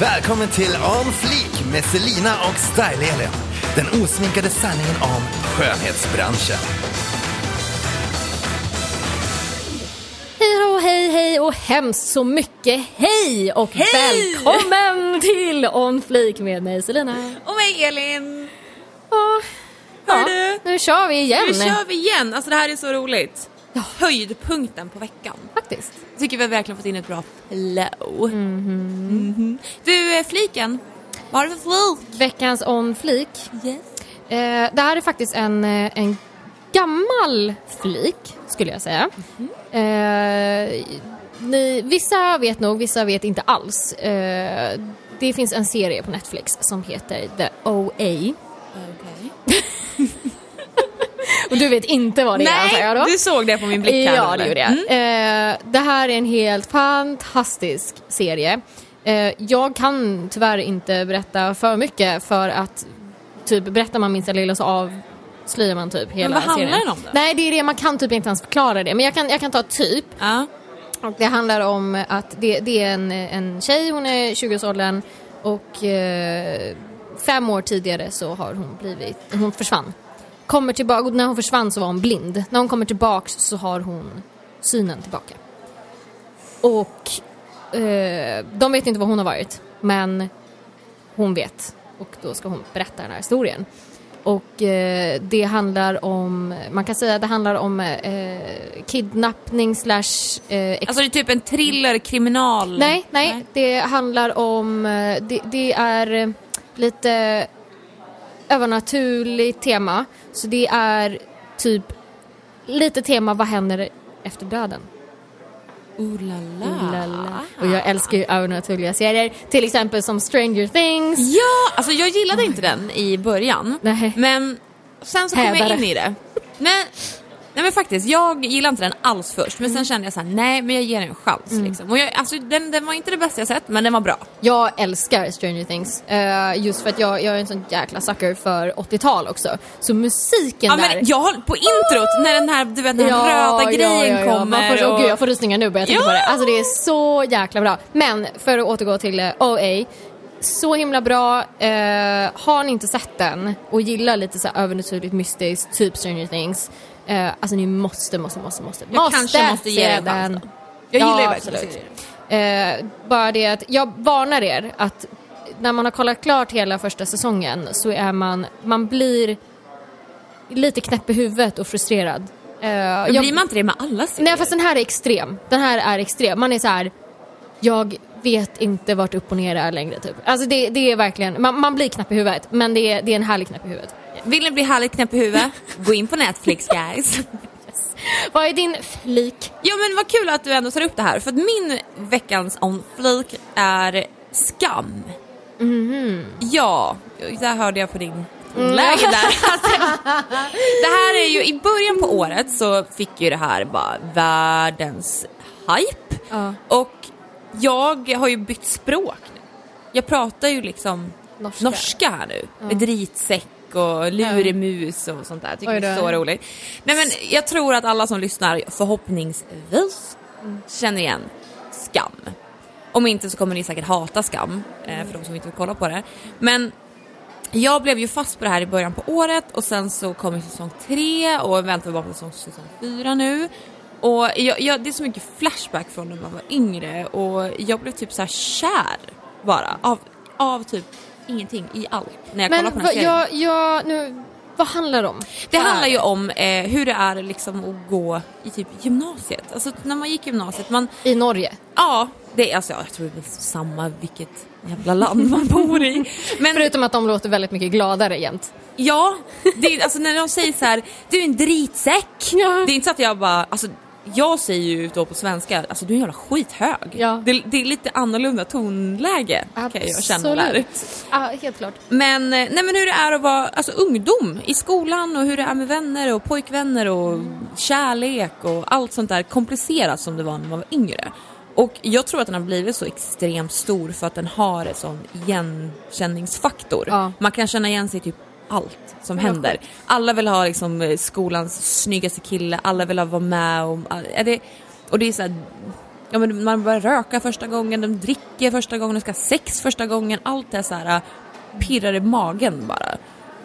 Välkommen till On Fleek med Selina och Style-Elin. Den osminkade sanningen om skönhetsbranschen. Hej och hej hej och hemskt så mycket hej och Hej! välkommen till On Fleek med mig Selina. Och mig Elin! Och, Hör ja, du? nu kör vi igen. Nu kör vi igen, alltså det här är så roligt. Höjdpunkten på veckan. Faktiskt. Jag tycker vi har verkligen fått in ett bra flow. Mhm. Du, eh, fliken. Vad har du för flik? Veckans On Fleek. Yes. Eh, det här är faktiskt en, eh, en gammal flik skulle jag säga. Eh, ni, vissa vet nog, vissa vet inte alls. Eh, det finns en serie på Netflix som heter The OA. Okej. Och du vet inte vad det är antar jag då? Nej, du såg det på min blick här Ja, det gjorde jag. Mm. Eh, det här är en helt fantastisk serie. Eh, jag kan tyvärr inte berätta för mycket för att typ berättar man minsta lilla så avslöjar man typ hela vad handlar serien. den om då? Nej, det är det, man kan typ inte ens förklara det. Men jag kan, jag kan ta typ. Ja. Och det handlar om att det, det är en, en tjej, hon är 20-årsåldern och eh, fem år tidigare så har hon blivit, hon försvann. Kommer tillbaka, när hon försvann så var hon blind. När hon kommer tillbaks så har hon synen tillbaka. Och eh, de vet inte var hon har varit, men hon vet. Och då ska hon berätta den här historien. Och eh, det handlar om, man kan säga att det handlar om eh, kidnappning slash eh, Alltså det är typ en thriller, kriminal... Nej, nej, det handlar om, eh, det, det är eh, lite övernaturligt tema. Så det är typ lite tema, vad händer efter döden? Ooh la la. Och jag älskar ju övernaturliga serier, till exempel som Stranger Things. Ja, alltså jag gillade inte den i början. Nej. Men sen så kom jag Hädare. in i det. Nej, nej men faktiskt, jag gillade inte den alls först. Men sen kände jag så här: nej men jag ger den en chans. Liksom. Och jag, alltså, den, den var inte det bästa jag sett, men den var bra. Jag älskar Stranger Things, eh, just för att jag, jag är en sån jäkla sucker för 80-tal också. Så musiken Ja, där... men jag har, på introt, när den här, du vet, den här röda grejen kommer. Man får, och... åh gud, jag får rysningar nu bara jag tänker Ja! på det. Alltså det är så jäkla bra. Men för att återgå till eh, OA. Så himla bra. Eh, har ni inte sett den och gillar lite så här övernaturligt mystiskt, typ Stranger Things. Eh, alltså ni måste, måste, måste, måste. Jag måste kanske måste ge se den. Jag gillar ju Ja, verkligen absolut. serier. Eh, bara det att jag varnar er att när man har kollat klart hela första säsongen så är man, man blir lite knäpp i huvudet och frustrerad. Eh, Men jag- blir man inte det med alla serier? Nej fast den här är extrem. Den här är extrem. Man är så här. jag vet inte vart upp och ner är längre typ. Alltså det, det är verkligen, man, man blir knäpp i huvudet men det är, det är en härlig knäpp i huvudet. Vill ni bli härligt knäpp i huvudet? Gå in på Netflix guys. Vad är din flik? Ja men vad kul att du ändå tar upp det här för att min veckans on flik är skam. Ja, där hörde jag på din tonläge där. Alltså, det här är ju, i början på året så fick ju det här bara världens hype. Ja. Och jag har ju bytt språk nu. Jag pratar ju liksom Norska. norska, här nu. Med dritsäck och lurimus och sånt där. Tycker det är så roligt. Nej men jag tror att alla som lyssnar förhoppningsvis känner igen skam. Om inte så kommer ni säkert hata skam, eh, för de som inte vill kolla på det. Men jag blev ju fast på det här i början på året och sen så kom säsong tre och väntar bara på säsong, säsong fyra nu. Och jag, jag, det är så mycket flashback från när man var yngre och jag blev typ så här kär bara av, av typ ingenting i allt när jag kollar Men på den här serien. jag, jag, nu, vad handlar det om? Det Vad handlar ju om eh, hur det är liksom att gå i typ gymnasiet. Alltså när man gick gymnasiet, man, I Norge? ja, det är alltså, jag tror det är samma vilket jävla land man bor i. Men Förutom att de låter väldigt mycket gladare jämt. ja, det alltså när de säger så här, du är en dritsäck. Ja. Det är inte så att jag bara, alltså jag säger ju då på svenska, alltså du är en jävla skithög. Ja. Det, det är lite annorlunda tonläge kan jag känna där. Ja, helt klart. Men, eh, nej men hur det är att vara alltså, ungdom i skolan och hur det är med vänner och pojkvänner och kärlek och allt sånt där komplicerat som det var när man var yngre. Och jag tror att den har blivit så extremt stor för att den har en sån igenkänningsfaktor. Ja. Man kan känna igen sig typ allt som händer. Alla vill ha liksom skolans snyggaste kille, alla vill ha vara med och, är det, och det är så här, ja, men man börjar röka första gången, de dricker första gången, de ska ha sex första gången. Allt är så här äh, pirrar i magen bara.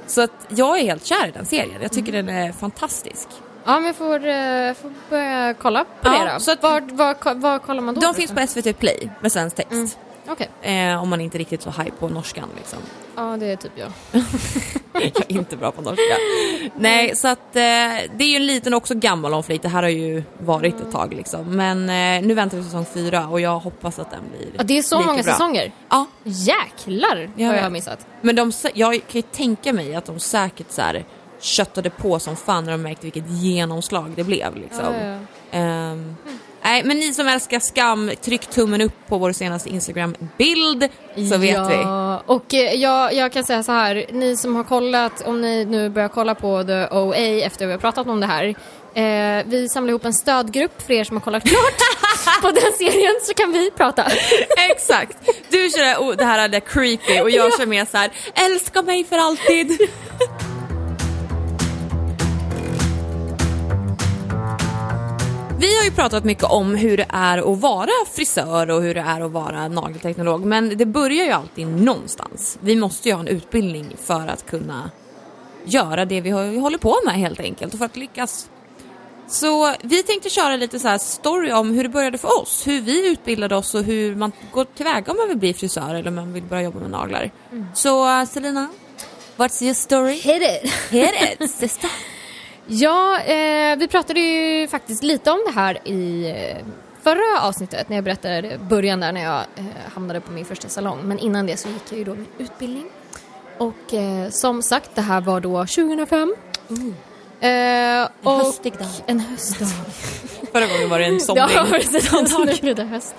Så att jag är helt kär i den serien. Jag tycker den är fantastisk. Ja, men jag får, eh, får börja kolla på Ja, det då. så att- var, var, var kollar man då? De finns på SVT Play med svensk text. Mm. Okej. Eh, om man inte är riktigt så high på norskan liksom. Ja, det är typ jag. Jag är inte bra på norska. Nej, så att eh, det är ju en liten också gammal omflit. Det här har ju varit ett tag liksom. Men eh, nu väntar vi säsong fyra och jag hoppas att den blir Ja, det är så många bra. säsonger. Ja, Jäklar Jag vet. har missat. men de, jag kan ju tänka mig att de säkert så här köttade på som fan när de märkte vilket genomslag det blev liksom. Ja, ja, ja. Ehm, Nej, men ni som älskar skam, tryck tummen upp på vår senaste Instagram-bild så vet ja, vi. och eh, jag, jag kan säga så här, ni som har kollat, om ni nu börjar kolla på The OA efter vi har pratat om det här. Eh, vi samlar ihop en stödgrupp för er som har kollat klart på den serien så kan vi prata. Exakt! Du kör det, oh, det här är det creepy och jag kör mer så här: älska mig för alltid. Vi har ju pratat mycket om hur det är att vara frisör och hur det är att vara nagelteknolog men det börjar ju alltid någonstans. Vi måste ju ha en utbildning för att kunna göra det vi håller på med helt enkelt och för att lyckas. Så vi tänkte köra lite så story om hur det började för oss, hur vi utbildade oss och hur man går tillväga om man vill bli frisör eller om man vill börja jobba med naglar. Så uh, Selina, what's your story? Hit it! Hit it sister! Ja, eh, vi pratade ju faktiskt lite om det här i eh, förra avsnittet när jag berättade början där när jag eh, hamnade på min första salong. Men innan det så gick jag ju då min utbildning. Och eh, som sagt, det här var då 2005. Mm en höstig dag. En höstdag. Förra gången var det en somning. Ja, precis. Nu blir det höst.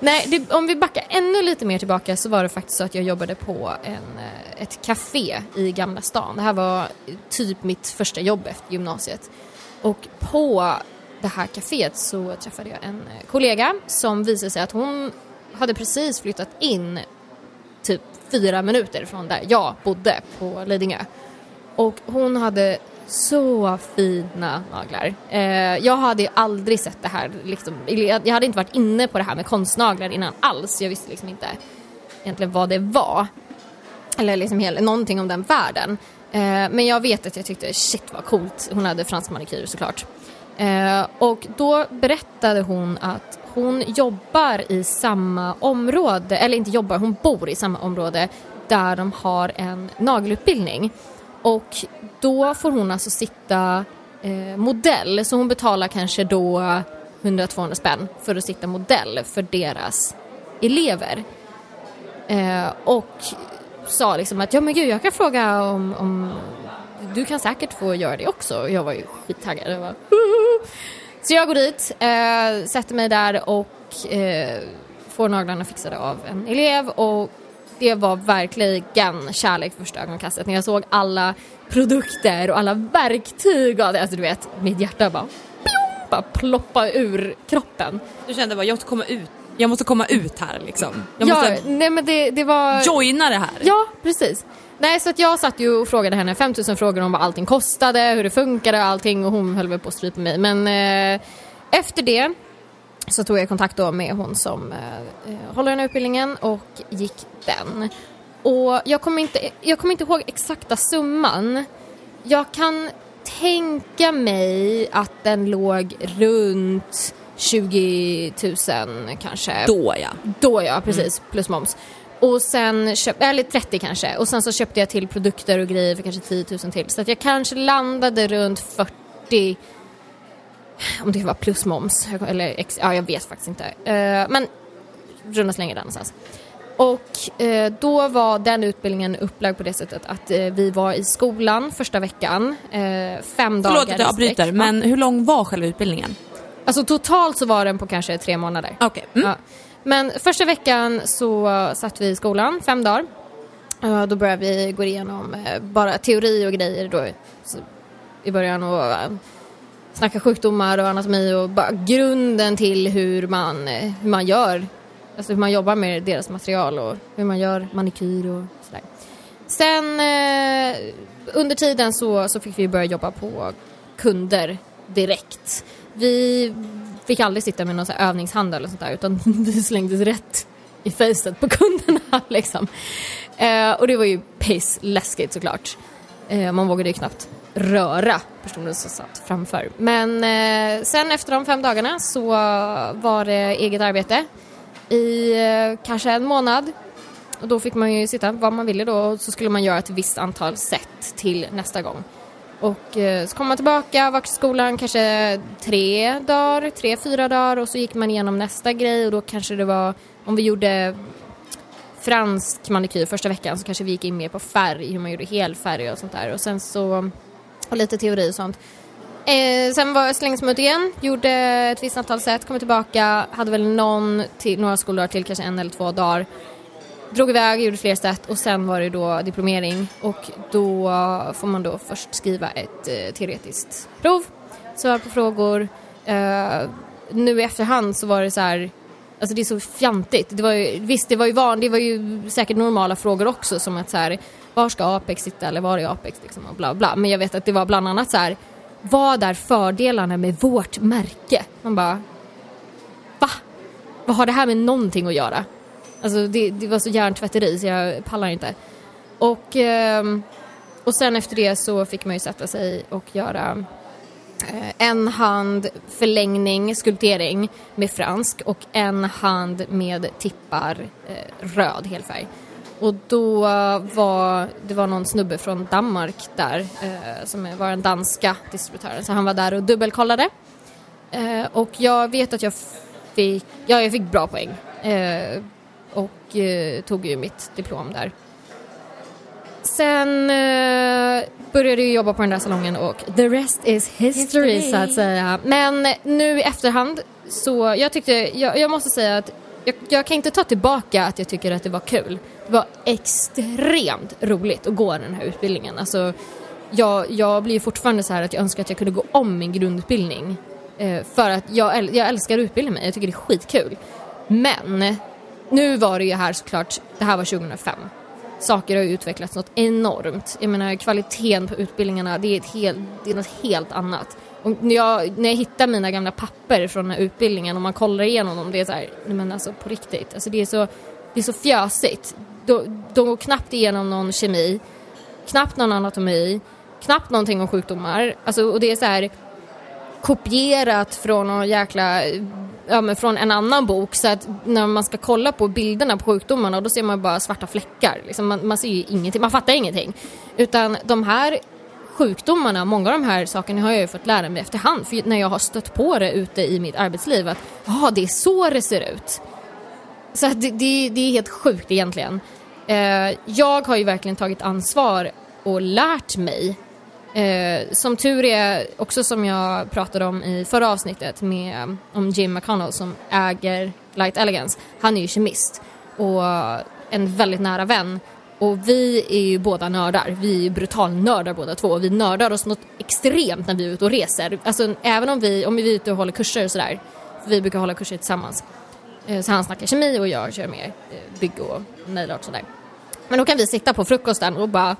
Nej, det, om vi backar ännu lite mer tillbaka så var det faktiskt så att jag jobbade på en, eh, ett café i Gamla stan. Det här var typ mitt första jobb efter gymnasiet. Och på det här kaféet så träffade jag en eh, kollega som visade sig att hon hade precis flyttat in typ fyra minuter från där jag bodde på Lidingö. Och hon hade så fina naglar. Eh, jag hade ju aldrig sett det här. Liksom, jag hade inte varit inne på det här med konstnaglar innan alls. Jag visste liksom inte egentligen vad det var. Eller liksom hela, någonting om den världen. Eh, men jag vet att jag tyckte shit vad coolt. Hon hade fransk manikyr såklart. Eh, och då berättade hon att hon jobbar i samma område, eller inte jobbar, hon bor i samma område där de har en nagelutbildning. Och då får hon alltså sitta eh, modell, så hon betalar kanske då 100-200 spänn för att sitta modell för deras elever. Eh, och sa liksom att ja men gud jag kan fråga om, om du kan säkert få göra det också. Och jag var ju skittaggad. Jag bara, så jag går dit, eh, sätter mig där och eh, får naglarna fixade av en elev och det var verkligen kärlek för första ögonkastet när jag såg alla produkter och alla verktyg och det. Alltså du vet, mitt hjärta bara, pjong, bara ploppa ur kroppen. Du kände bara, jag måste komma ut, jag måste komma ut här liksom. Jag ja, måste nej men det, det var... joina det här. Ja, precis. Nej, så att jag satt ju och frågade henne 5000 frågor om vad allting kostade, hur det funkade och allting och hon höll väl på att strypa mig. Men eh, efter det så tog jag kontakt då med hon som eh, eh, håller den här utbildningen och gick den. Och jag kommer inte, jag kommer inte ihåg exakta summan. Jag kan tänka mig att den låg runt 20 000 kanske. Då ja. Då ja, precis. Plus moms. Och sen köpte, eller 30 kanske. Och sen så köpte jag till produkter och grejer för kanske 10 000 till. Så att jag kanske landade runt 40 om det var plus moms. Eller ex, ja, jag vet faktiskt inte. Eh, men runda slängar där någonstans. Och eh, då var den utbildningen upplagd på det sättet att eh, vi var i skolan första veckan. Eh, fem dagar Förlåt att jag avbryter, men hur lång var själva utbildningen? Alltså totalt så var den på kanske tre månader. Okej. Mm. Ja. Men första veckan så satt vi i skolan, fem dagar. Då började vi gå igenom eh, bara teori och grejer då i början och eh, snacka sjukdomar och anatomi och bara grunden till hur man, hur man gör, alltså hur man jobbar med deras material och hur man gör manikyr och sådär. Sen eh, under tiden så, så fick vi börja jobba på kunder direkt. Vi fick aldrig sitta med någon så här övningshandel eller sånt där utan vi slängdes rätt i facet på kunderna liksom. Eh, och det var ju pissläskigt såklart. Eh, man vågade ju knappt röra personen som satt framför. Men eh, sen efter de fem dagarna så var det eget arbete i eh, kanske en månad. Och då fick man ju sitta vad man ville då och så skulle man göra ett visst antal set till nästa gång. Och eh, så kom man tillbaka, var till skolan kanske tre dagar, tre, fyra dagar och så gick man igenom nästa grej och då kanske det var, om vi gjorde fransk manikyr första veckan så kanske vi gick in mer på färg, hur man gjorde helfärg och sånt där och sen så, och lite teori och sånt. Eh, sen var slängdes man ut igen, gjorde ett visst antal set, kom tillbaka, hade väl någon till, några skoldagar till, kanske en eller två dagar drog iväg, gjorde fler set och sen var det då diplomering och då får man då först skriva ett eh, teoretiskt prov, svara på frågor. Eh, nu i efterhand så var det så här, alltså det är så fjantigt. Det var ju, visst, det var ju, van, det var ju säkert normala frågor också som att så här, var ska Apex sitta eller var är Apex liksom och bla bla. Men jag vet att det var bland annat så här, vad är fördelarna med vårt märke? Man bara, va? Vad har det här med någonting att göra? Alltså det, det var så hjärntvätteri så jag pallar inte. Och, ehm, och sen efter det så fick man ju sätta sig och göra eh, en hand förlängning, skulptering med fransk och en hand med tippar eh, röd helfärg. Och då var det var någon snubbe från Danmark där eh, som var den danska distributören så han var där och dubbelkollade. och jag vet att jag fick, ja jag fick bra poäng och eh, tog ju mitt diplom där. Sen eh, började jag jobba på den där salongen och the rest is history, history. så att säga. Men nu i efterhand så jag tyckte, jag, jag måste säga att jag, jag, kan inte ta tillbaka att jag tycker att det var kul. Det var extremt roligt att gå den här utbildningen. Alltså, jag, jag blir fortfarande så här att jag önskar att jag kunde gå om min grundutbildning. Eh, för att jag, jag älskar att utbilda mig, jag tycker det är skitkul. Men nu var det ju här såklart, det här var 2005. Saker har ju utvecklats något enormt. Jag menar kvaliteten på utbildningarna, det är, ett helt, det är något helt annat. Och när jag, när jag hittar mina gamla papper från den här utbildningen och man kollar igenom dem, det är så här, men alltså på riktigt, alltså det är så, det är så fjösigt. De, de går knappt igenom någon kemi, knappt någon anatomi, knappt någonting om sjukdomar. Alltså, och det är så här kopierat från någon jäkla ja, men från en annan bok så att när man ska kolla på bilderna på sjukdomarna då ser man bara svarta fläckar. Liksom man, man ser ju ingenting, man fattar ingenting. Utan de här sjukdomarna, många av de här sakerna har jag ju fått lära mig efterhand för när jag har stött på det ute i mitt arbetsliv att ja, det är så det ser ut. Så det, det, det är helt sjukt egentligen. Eh, jag har ju verkligen tagit ansvar och lärt mig Eh, som tur är, också som jag pratade om i förra avsnittet med, om Jim McConnell som äger Light Elegance. Han är ju kemist och en väldigt nära vän. Och vi är ju båda nördar. Vi är ju brutalnördar båda två. Vi nördar oss något extremt när vi är ute och reser. Alltså även om vi, om vi är ute och håller kurser och sådär. vi brukar hålla kurser tillsammans. Eh, så han snackar kemi och jag kör mer eh, bygg och nail och sådär. Men då kan vi sitta på frukosten och bara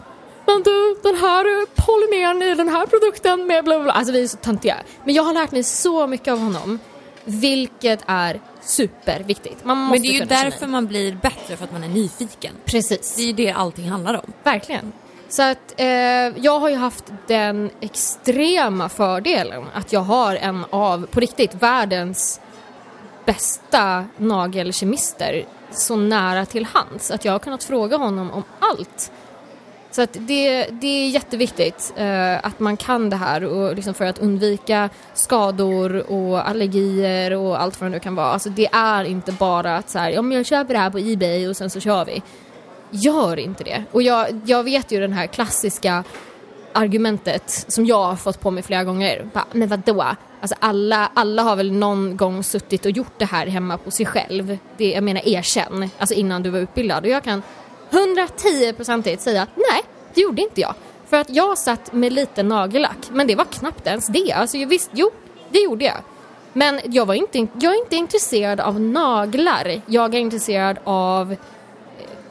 men du, den här polymeren i den här produkten med bla bla Alltså vi är så töntiga. Men jag har lärt mig så mycket av honom. Vilket är superviktigt. Man måste Men det är ju därför man blir bättre, för att man är nyfiken. Precis. Det är ju det allting handlar om. Verkligen. Så att eh, jag har ju haft den extrema fördelen att jag har en av, på riktigt, världens bästa nagelkemister så nära till hands. Att jag har kunnat fråga honom om allt så att det, det är jätteviktigt eh, att man kan det här och liksom för att undvika skador och allergier och allt vad det nu kan vara. Alltså det är inte bara att så här, ja men jag köper det här på Ebay och sen så kör vi. Gör inte det. Och jag, jag vet ju den här klassiska argumentet som jag har fått på mig flera gånger. Bara, men vadå? Alltså alla, alla har väl någon gång suttit och gjort det här hemma på sig själv. Det, jag menar erkänn, alltså innan du var utbildad. Och jag kan 110-procentigt säga nej, det gjorde inte jag. För att jag satt med lite nagellack, men det var knappt ens det. Alltså visst, jo, det gjorde jag. Men jag, var inte, jag är inte intresserad av naglar. Jag är intresserad av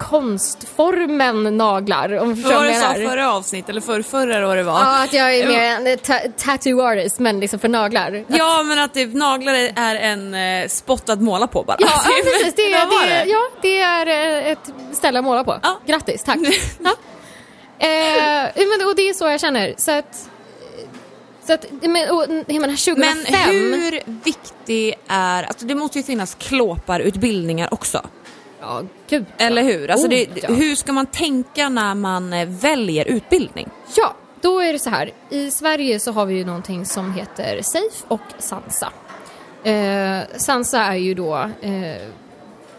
konstformen naglar. Om du Vad det du sa förra avsnitt eller för förra vad det var? Ja, att jag är mer en ta- tattoo artist men liksom för naglar. Ja men att typ naglar är en eh, spot att måla på bara. Ja, ja precis. Det, Vad var det, ja, det är eh, ett ställe att måla på. Ja. Grattis, tack. ja. eh, men, och det är så jag känner. Så att, så att men, och, menar 2005. Men hur viktig är, alltså det måste ju finnas klåparutbildningar också. Ja, gud. Eller hur? Alltså Oh, det, ja. Hur ska man tänka när man eh, väljer utbildning? Ja, då är det så här. I Sverige så har vi ju någonting som heter SAFE och SANSA. Eh, SANSA är ju då eh,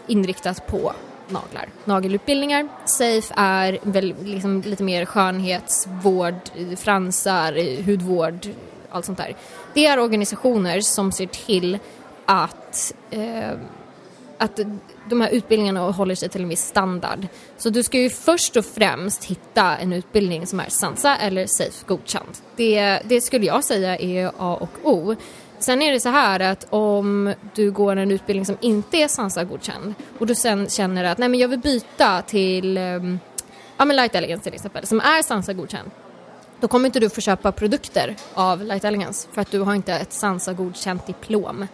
inriktat på naglar, nagelutbildningar. SAFE är väl liksom lite mer skönhetsvård, fransar, hudvård, allt sånt där. Det är organisationer som ser till att eh, att de här utbildningarna håller sig till en viss standard. Så du ska ju först och främst hitta en utbildning som är Sansa eller Safe godkänd. Det, det skulle jag säga är A och O. Sen är det så här att om du går en utbildning som inte är Sansa godkänd och du sen känner att nej men jag vill byta till um, ja men Light Elegance till exempel som är Sansa godkänd då kommer inte du få köpa produkter av Light Elegance för att du har inte ett Sansa godkänt diplom.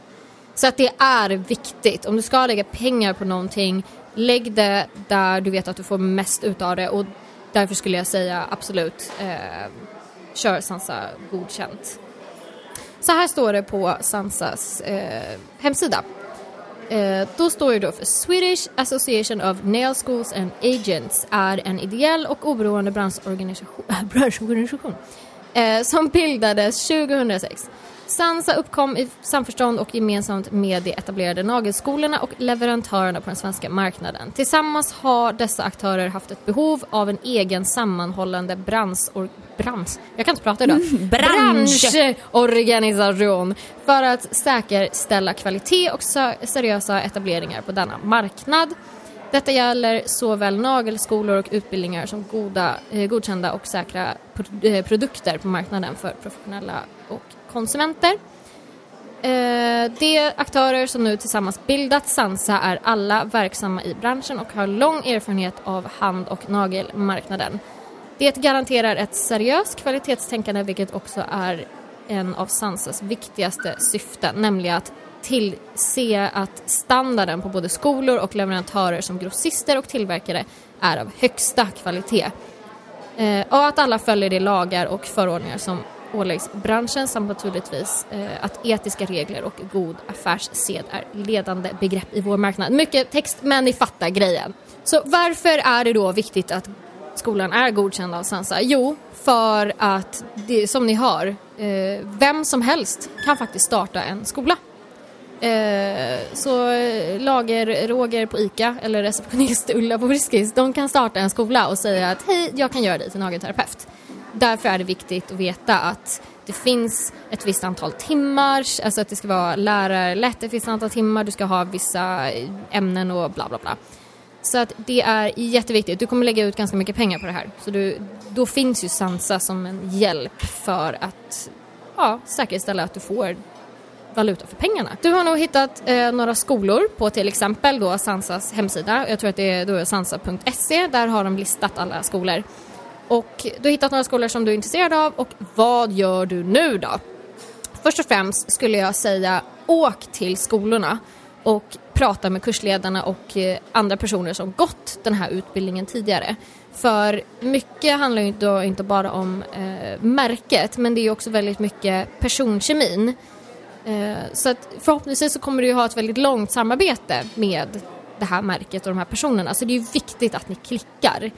Så att det är viktigt. Om du ska lägga pengar på någonting, lägg det där du vet att du får mest ut av det och därför skulle jag säga absolut eh, kör Sansa godkänt. Så här står det på Sansas eh, hemsida. Eh, då står det då för Swedish Association of Nail Schools and Agents är en ideell och oberoende branschorganisation, branschorganisation eh, som bildades 2006. Sansa uppkom i samförstånd och gemensamt med de etablerade nagelskolorna och leverantörerna på den svenska marknaden. Tillsammans har dessa aktörer haft ett behov av en egen sammanhållande bransch... bransch jag kan inte prata idag. bransch. branschorganisation för att säkerställa kvalitet och seriösa etableringar på denna marknad. Detta gäller såväl nagelskolor och utbildningar som goda, eh, godkända och säkra pro- eh, produkter på marknaden för professionella och konsumenter. Eh, de aktörer som nu tillsammans bildat Sansa är alla verksamma i branschen och har lång erfarenhet av hand och nagelmarknaden. Det garanterar ett seriöst kvalitetstänkande vilket också är en av Sansas viktigaste syften, nämligen att tillse att standarden på både skolor och leverantörer som grossister och tillverkare är av högsta kvalitet. Eh, och att alla följer de lagar och förordningar som åläggs branschen samt naturligtvis eh, att etiska regler och god affärssed är ledande begrepp i vår marknad. Mycket text, men ni fattar grejen. Så varför är det då viktigt att skolan är godkänd av Sansa? Jo, för att det, som ni hör, eh, vem som helst kan faktiskt starta en skola. Eh, så eh, lager-Roger på ICA eller receptionist Ulla på Friskis, de kan starta en skola och säga att hej, jag kan göra dig till nagelterapeut. Därför är det viktigt att veta att det finns ett visst antal timmar, alltså att det ska vara lärarlätt ett visst antal timmar, du ska ha vissa ämnen och bla bla bla. Så att det är jätteviktigt. Du kommer lägga ut ganska mycket pengar på det här. Så du, då finns ju Sansa som en hjälp för att ja, säkerställa att du får valuta för pengarna. Du har nog hittat eh, några skolor på till exempel då Sansas hemsida. Jag tror att det är då sansa.se. Där har de listat alla skolor. Och du har hittat några skolor som du är intresserad av och vad gör du nu då? Först och främst skulle jag säga åk till skolorna och prata med kursledarna och eh, andra personer som gått den här utbildningen tidigare. För mycket handlar ju då inte bara om eh, märket men det är också väldigt mycket personkemin. Eh, så att förhoppningsvis så kommer du ju ha ett väldigt långt samarbete med det här märket och de här personerna. Så det är ju viktigt att ni klickar.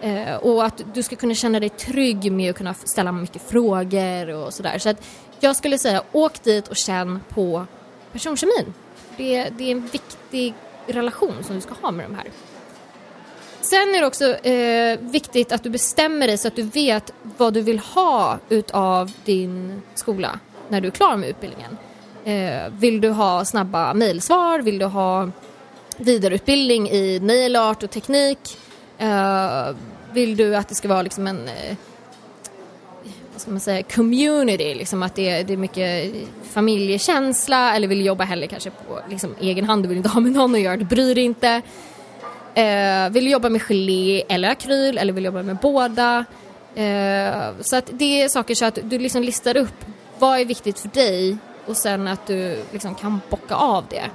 Eh, och att du ska kunna känna dig trygg med att kunna ställa mycket frågor och sådär. Så att jag skulle säga åk dit och känn på personkemin. Det, det är en viktig relation som du ska ha med de här. Sen är det också eh, viktigt att du bestämmer dig så att du vet vad du vill ha utav din skola när du är klar med utbildningen. Eh, vill du ha snabba mejlsvar? Vill du ha vidareutbildning i nail art och teknik? Uh, vill du att det ska vara liksom en eh, vad ska man säga, community, liksom att det är, det är mycket familjekänsla eller vill du jobba heller kanske på liksom, egen hand, du vill inte ha med någon att göra, du bryr dig inte. Uh, vill du jobba med gelé eller akryl eller vill du jobba med båda? Uh, så att det är saker så att du liksom listar upp vad är viktigt för dig och sen att du liksom kan bocka av det.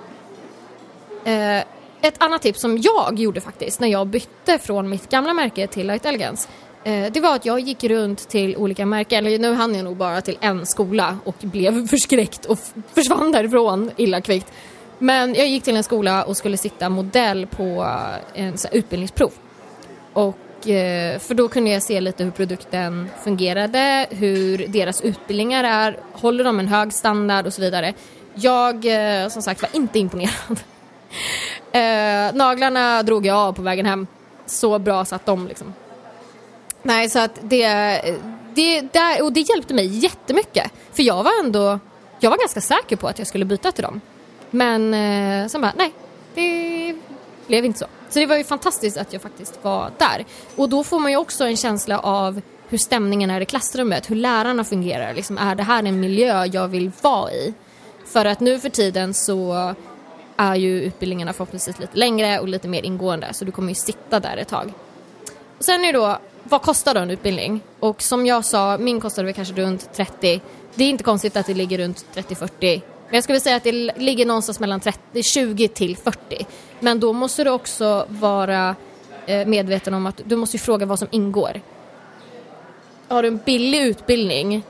Uh, ett annat tips som jag gjorde faktiskt när jag bytte från mitt gamla märke till Light Elegance eh, det var att jag gick runt till olika märken, eller nu hann jag nog bara till en skola och blev förskräckt och försvann därifrån illa kvickt. Men jag gick till en skola och skulle sitta modell på eh, en så här, utbildningsprov. Och, eh, för då kunde jag se lite hur produkten fungerade, hur deras utbildningar är, håller de en hög standard och så vidare. Jag som sagt var inte imponerad. Eh, naglarna drog jag av på vägen hem. Så bra satt de liksom. Nej, så att det, det, där, och det hjälpte mig jättemycket. För jag var ändå, jag var ganska säker på att jag skulle byta till dem. Men eh, sen bara, nej, det blev inte så. Så det var ju fantastiskt att jag faktiskt var där. Och då får man ju också en känsla av hur stämningen är i klassrummet, hur lärarna fungerar. Liksom, är det här en miljö jag vill vara i? För att nu för tiden så är ju utbildningarna förhoppningsvis lite längre och lite mer ingående så du kommer ju sitta där ett tag. Och sen är det då, vad kostar då en utbildning? Och som jag sa, min kostade väl kanske runt 30. Det är inte konstigt att det ligger runt 30-40 men jag skulle säga att det ligger någonstans mellan 30, 20 till 40. Men då måste du också vara eh, medveten om att du måste fråga vad som ingår. Har du en billig utbildning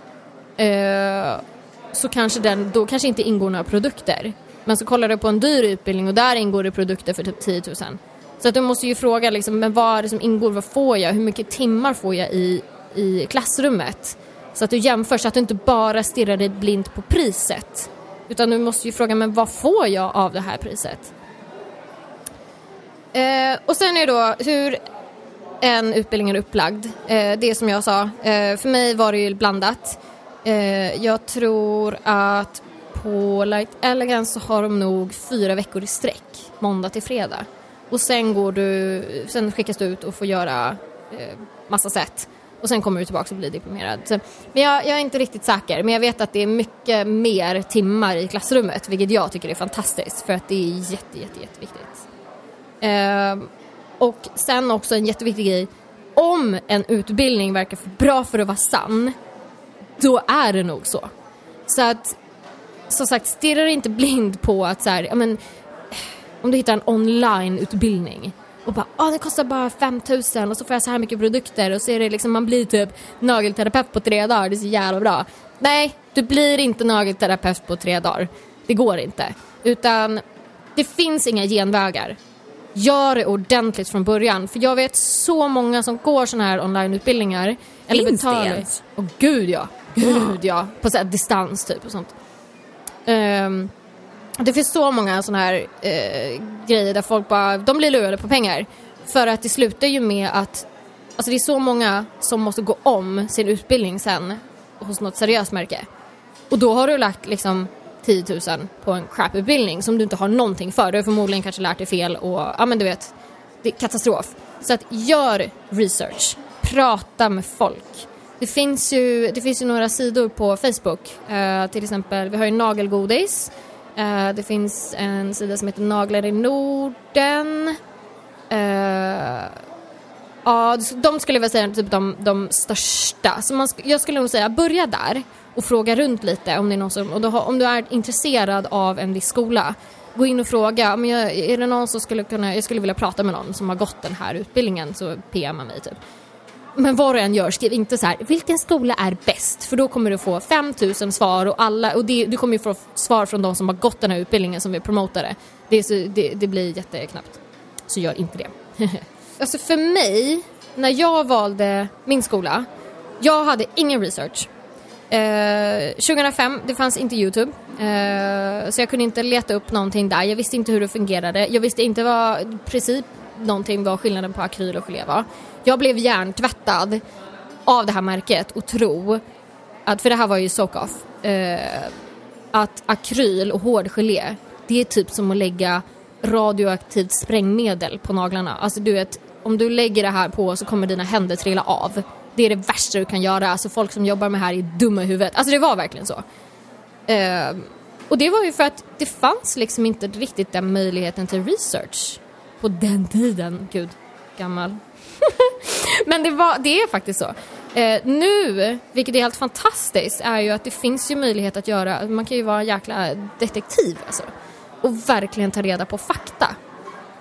eh, så kanske den, då kanske inte ingår några produkter. Men så kollar du på en dyr utbildning och där ingår det produkter för typ 10 000. Så att du måste ju fråga liksom, men vad är det som ingår, vad får jag, hur mycket timmar får jag i, i klassrummet? Så att du jämför så att du inte bara stirrar dig blint på priset. Utan du måste ju fråga, men vad får jag av det här priset? Eh, och sen är det då hur en utbildning är upplagd. Eh, det som jag sa, eh, för mig var det ju blandat. Eh, jag tror att på Light Elegance så har de nog fyra veckor i sträck, måndag till fredag. Och sen, går du, sen skickas du ut och får göra eh, massa sätt och sen kommer du tillbaka och blir diplomerad. Så, men jag, jag, är inte riktigt säker, men jag vet att det är mycket mer timmar i klassrummet, vilket jag tycker är fantastiskt för att det är jätte, jätte, jätteviktigt. Eh, och sen också en jätteviktig grej, om en utbildning verkar för bra för att vara sann, då är det nog så. Så att, som sagt, stirra inte blind på att så här, ja men, om du hittar en online-utbildning och bara ah, det kostar bara 5000 och så får jag så här mycket produkter och så är det liksom man blir typ nagelterapeut på tre dagar, det är så jävla bra. Nej, du blir inte nagelterapeut på tre dagar. Det går inte. Utan det finns inga genvägar. Gör det ordentligt från början. För jag vet så många som går såna här onlineutbildningar. Finns eller betalar. det ens? Åh gud ja. Gud ja. På så distans typ och sånt. Um, det finns så många sådana här eh, grejer där folk bara, de blir lurade på pengar. För att det slutar ju med att, alltså det är så många som måste gå om sin utbildning sen hos något seriöst märke. Och då har du lagt liksom 10 000 på en crap-utbildning som du inte har någonting för. Du har förmodligen kanske lärt dig fel och, ja men du vet, det är katastrof. Så att gör research, prata med folk. Det finns ju, det finns ju några sidor på Facebook, uh, till exempel, vi har ju nagelgodis Uh, det finns en sida som heter Naglar i Norden. Eh, ja, de skulle jag väl säga är typ de, de största. Så man, jag skulle nog säga börja där och fråga runt lite om det är någon som, och då, om du är intresserad av en viss skola. Gå in och fråga, men jag, är det någon som skulle kunna, jag skulle vilja prata med någon som har gått den här utbildningen så PMa mig typ. Men vad du än gör, skriv inte så här, vilken skola är bäst? För då kommer du få 5000 svar och alla, och det, du kommer ju få svar från de som har gått den här utbildningen som vi promotade. det. Det, så, det, det blir jätteknappt. Så gör inte det. alltså för mig, när jag valde min skola, jag hade ingen research. Eh, 2005, det fanns inte Youtube. Eh, så jag kunde inte leta upp någonting där. Jag visste inte hur det fungerade. Jag visste inte vad, princip någonting vad skillnaden på akryl och gelé var. Jag blev hjärntvättad av det här märket och tro att, för det här var ju Sokoff, eh, att akryl och hård gelé, det är typ som att lägga radioaktivt sprängmedel på naglarna. Alltså du vet, om du lägger det här på så kommer dina händer trilla av. Det är det värsta du kan göra. Alltså folk som jobbar med det här är dumma i huvudet. Alltså det var verkligen så. Eh, och det var ju för att det fanns liksom inte riktigt den möjligheten till research på den tiden. Gud, gammal. Men det, var, det är faktiskt så. Eh, nu, vilket är helt fantastiskt, är ju att det finns ju möjlighet att göra, man kan ju vara en jäkla detektiv alltså. Och verkligen ta reda på fakta.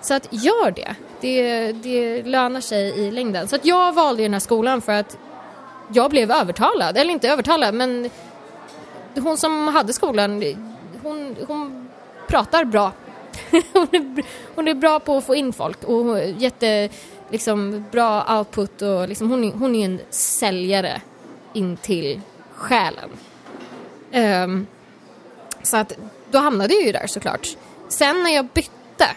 Så att gör det. det. Det lönar sig i längden. Så att jag valde den här skolan för att jag blev övertalad, eller inte övertalad men hon som hade skolan, hon, hon pratar bra. hon, är, hon är bra på att få in folk och jätte liksom, bra output och liksom, hon, är, hon är en säljare in till själen. Um, så att då hamnade jag ju där såklart. Sen när jag bytte,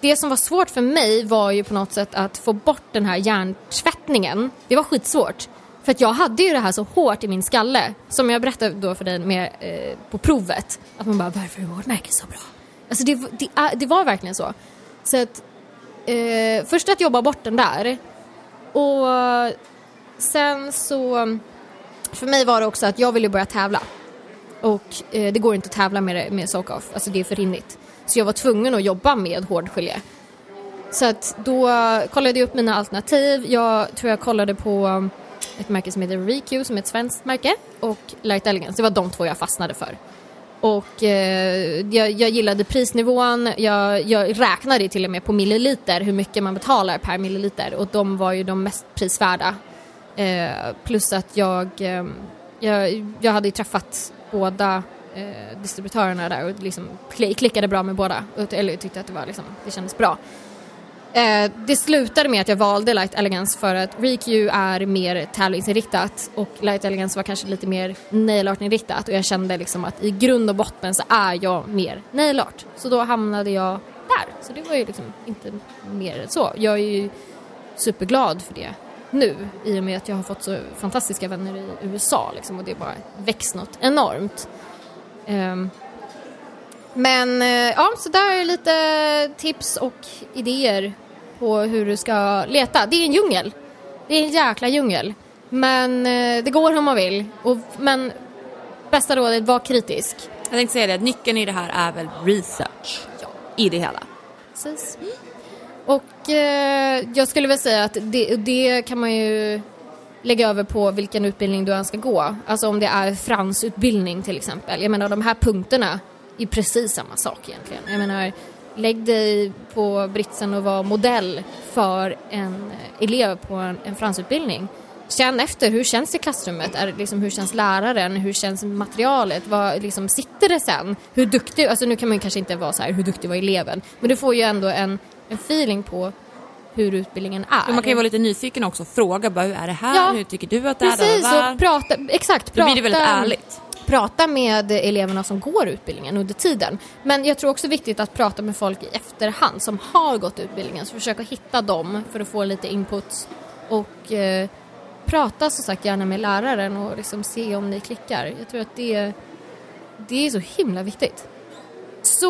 det som var svårt för mig var ju på något sätt att få bort den här hjärntvättningen. Det var skitsvårt. För att jag hade ju det här så hårt i min skalle, som jag berättade då för dig med, eh, på provet. Att man bara, varför är vårt märke så bra? Alltså det, det, det var verkligen så. Så att eh, först att jobba bort den där och sen så, för mig var det också att jag ville börja tävla. Och eh, det går inte att tävla med, med Sokoff, alltså det är för rinnigt. Så jag var tvungen att jobba med hårdgelé. Så att då kollade jag upp mina alternativ. Jag tror jag kollade på eh, ett märke som heter ReQ som är ett svenskt märke och Light Elegance. Det var de två jag fastnade för. Och eh, jag, jag, gillade prisnivån, jag, jag räknade till och med på milliliter hur mycket man betalar per milliliter och de var ju de mest prisvärda. Eh, plus att jag, eh, jag, jag hade ju träffat båda eh, distributörerna där och liksom klickade bra med båda. Eller tyckte att det, var liksom, det kändes bra. Eh, det slutade med att jag valde Light Elegance för att ReQ är mer tävlingsinriktat och Light Elegance var kanske lite mer nail art-inriktat och jag kände liksom att i grund och botten så är jag mer nail art. Så då hamnade jag där. Så det var ju liksom inte mer än så. Jag är ju superglad för det nu i och med att jag har fått så fantastiska vänner i USA liksom, och det bara växt något enormt. Um, men eh, ja, så där är lite tips och idéer på hur du ska leta. Det är en djungel. Det är en jäkla djungel. Men eh, det går om man vill. Och, men bästa rådet, var kritisk. Jag tänkte säga det, nyckeln i det här är väl research ja. i det hela. Precis. Och eh, jag skulle väl säga att det, det kan man ju lägga över på vilken utbildning du än ska gå. Alltså om det är fransutbildning till exempel. Jag menar de här punkterna är precis samma sak egentligen. Jag menar, lägg dig på britsen och var modell för en elev på en, en fransutbildning. Känn efter, hur känns det i klassrummet? Är liksom, hur känns läraren? Hur känns materialet? Vad, liksom, sitter det sen? Hur duktig, alltså nu kan man kanske inte vara så här, hur duktig var eleven? Men du får ju ändå en, en feeling på hur utbildningen är. Men man kan ju vara lite nyfiken också, fråga bara hur är det här? Ja, hur tycker du att det är? Precis, och prata, exakt. Prata, Då blir det väldigt ärligt prata med eleverna som går utbildningen under tiden. Men jag tror också viktigt att prata med folk i efterhand som har gått utbildningen. Så försöka hitta dem för att få lite input. Och eh, prata som sagt gärna med läraren och liksom se om ni klickar. Jag tror att det, det är så himla viktigt. Så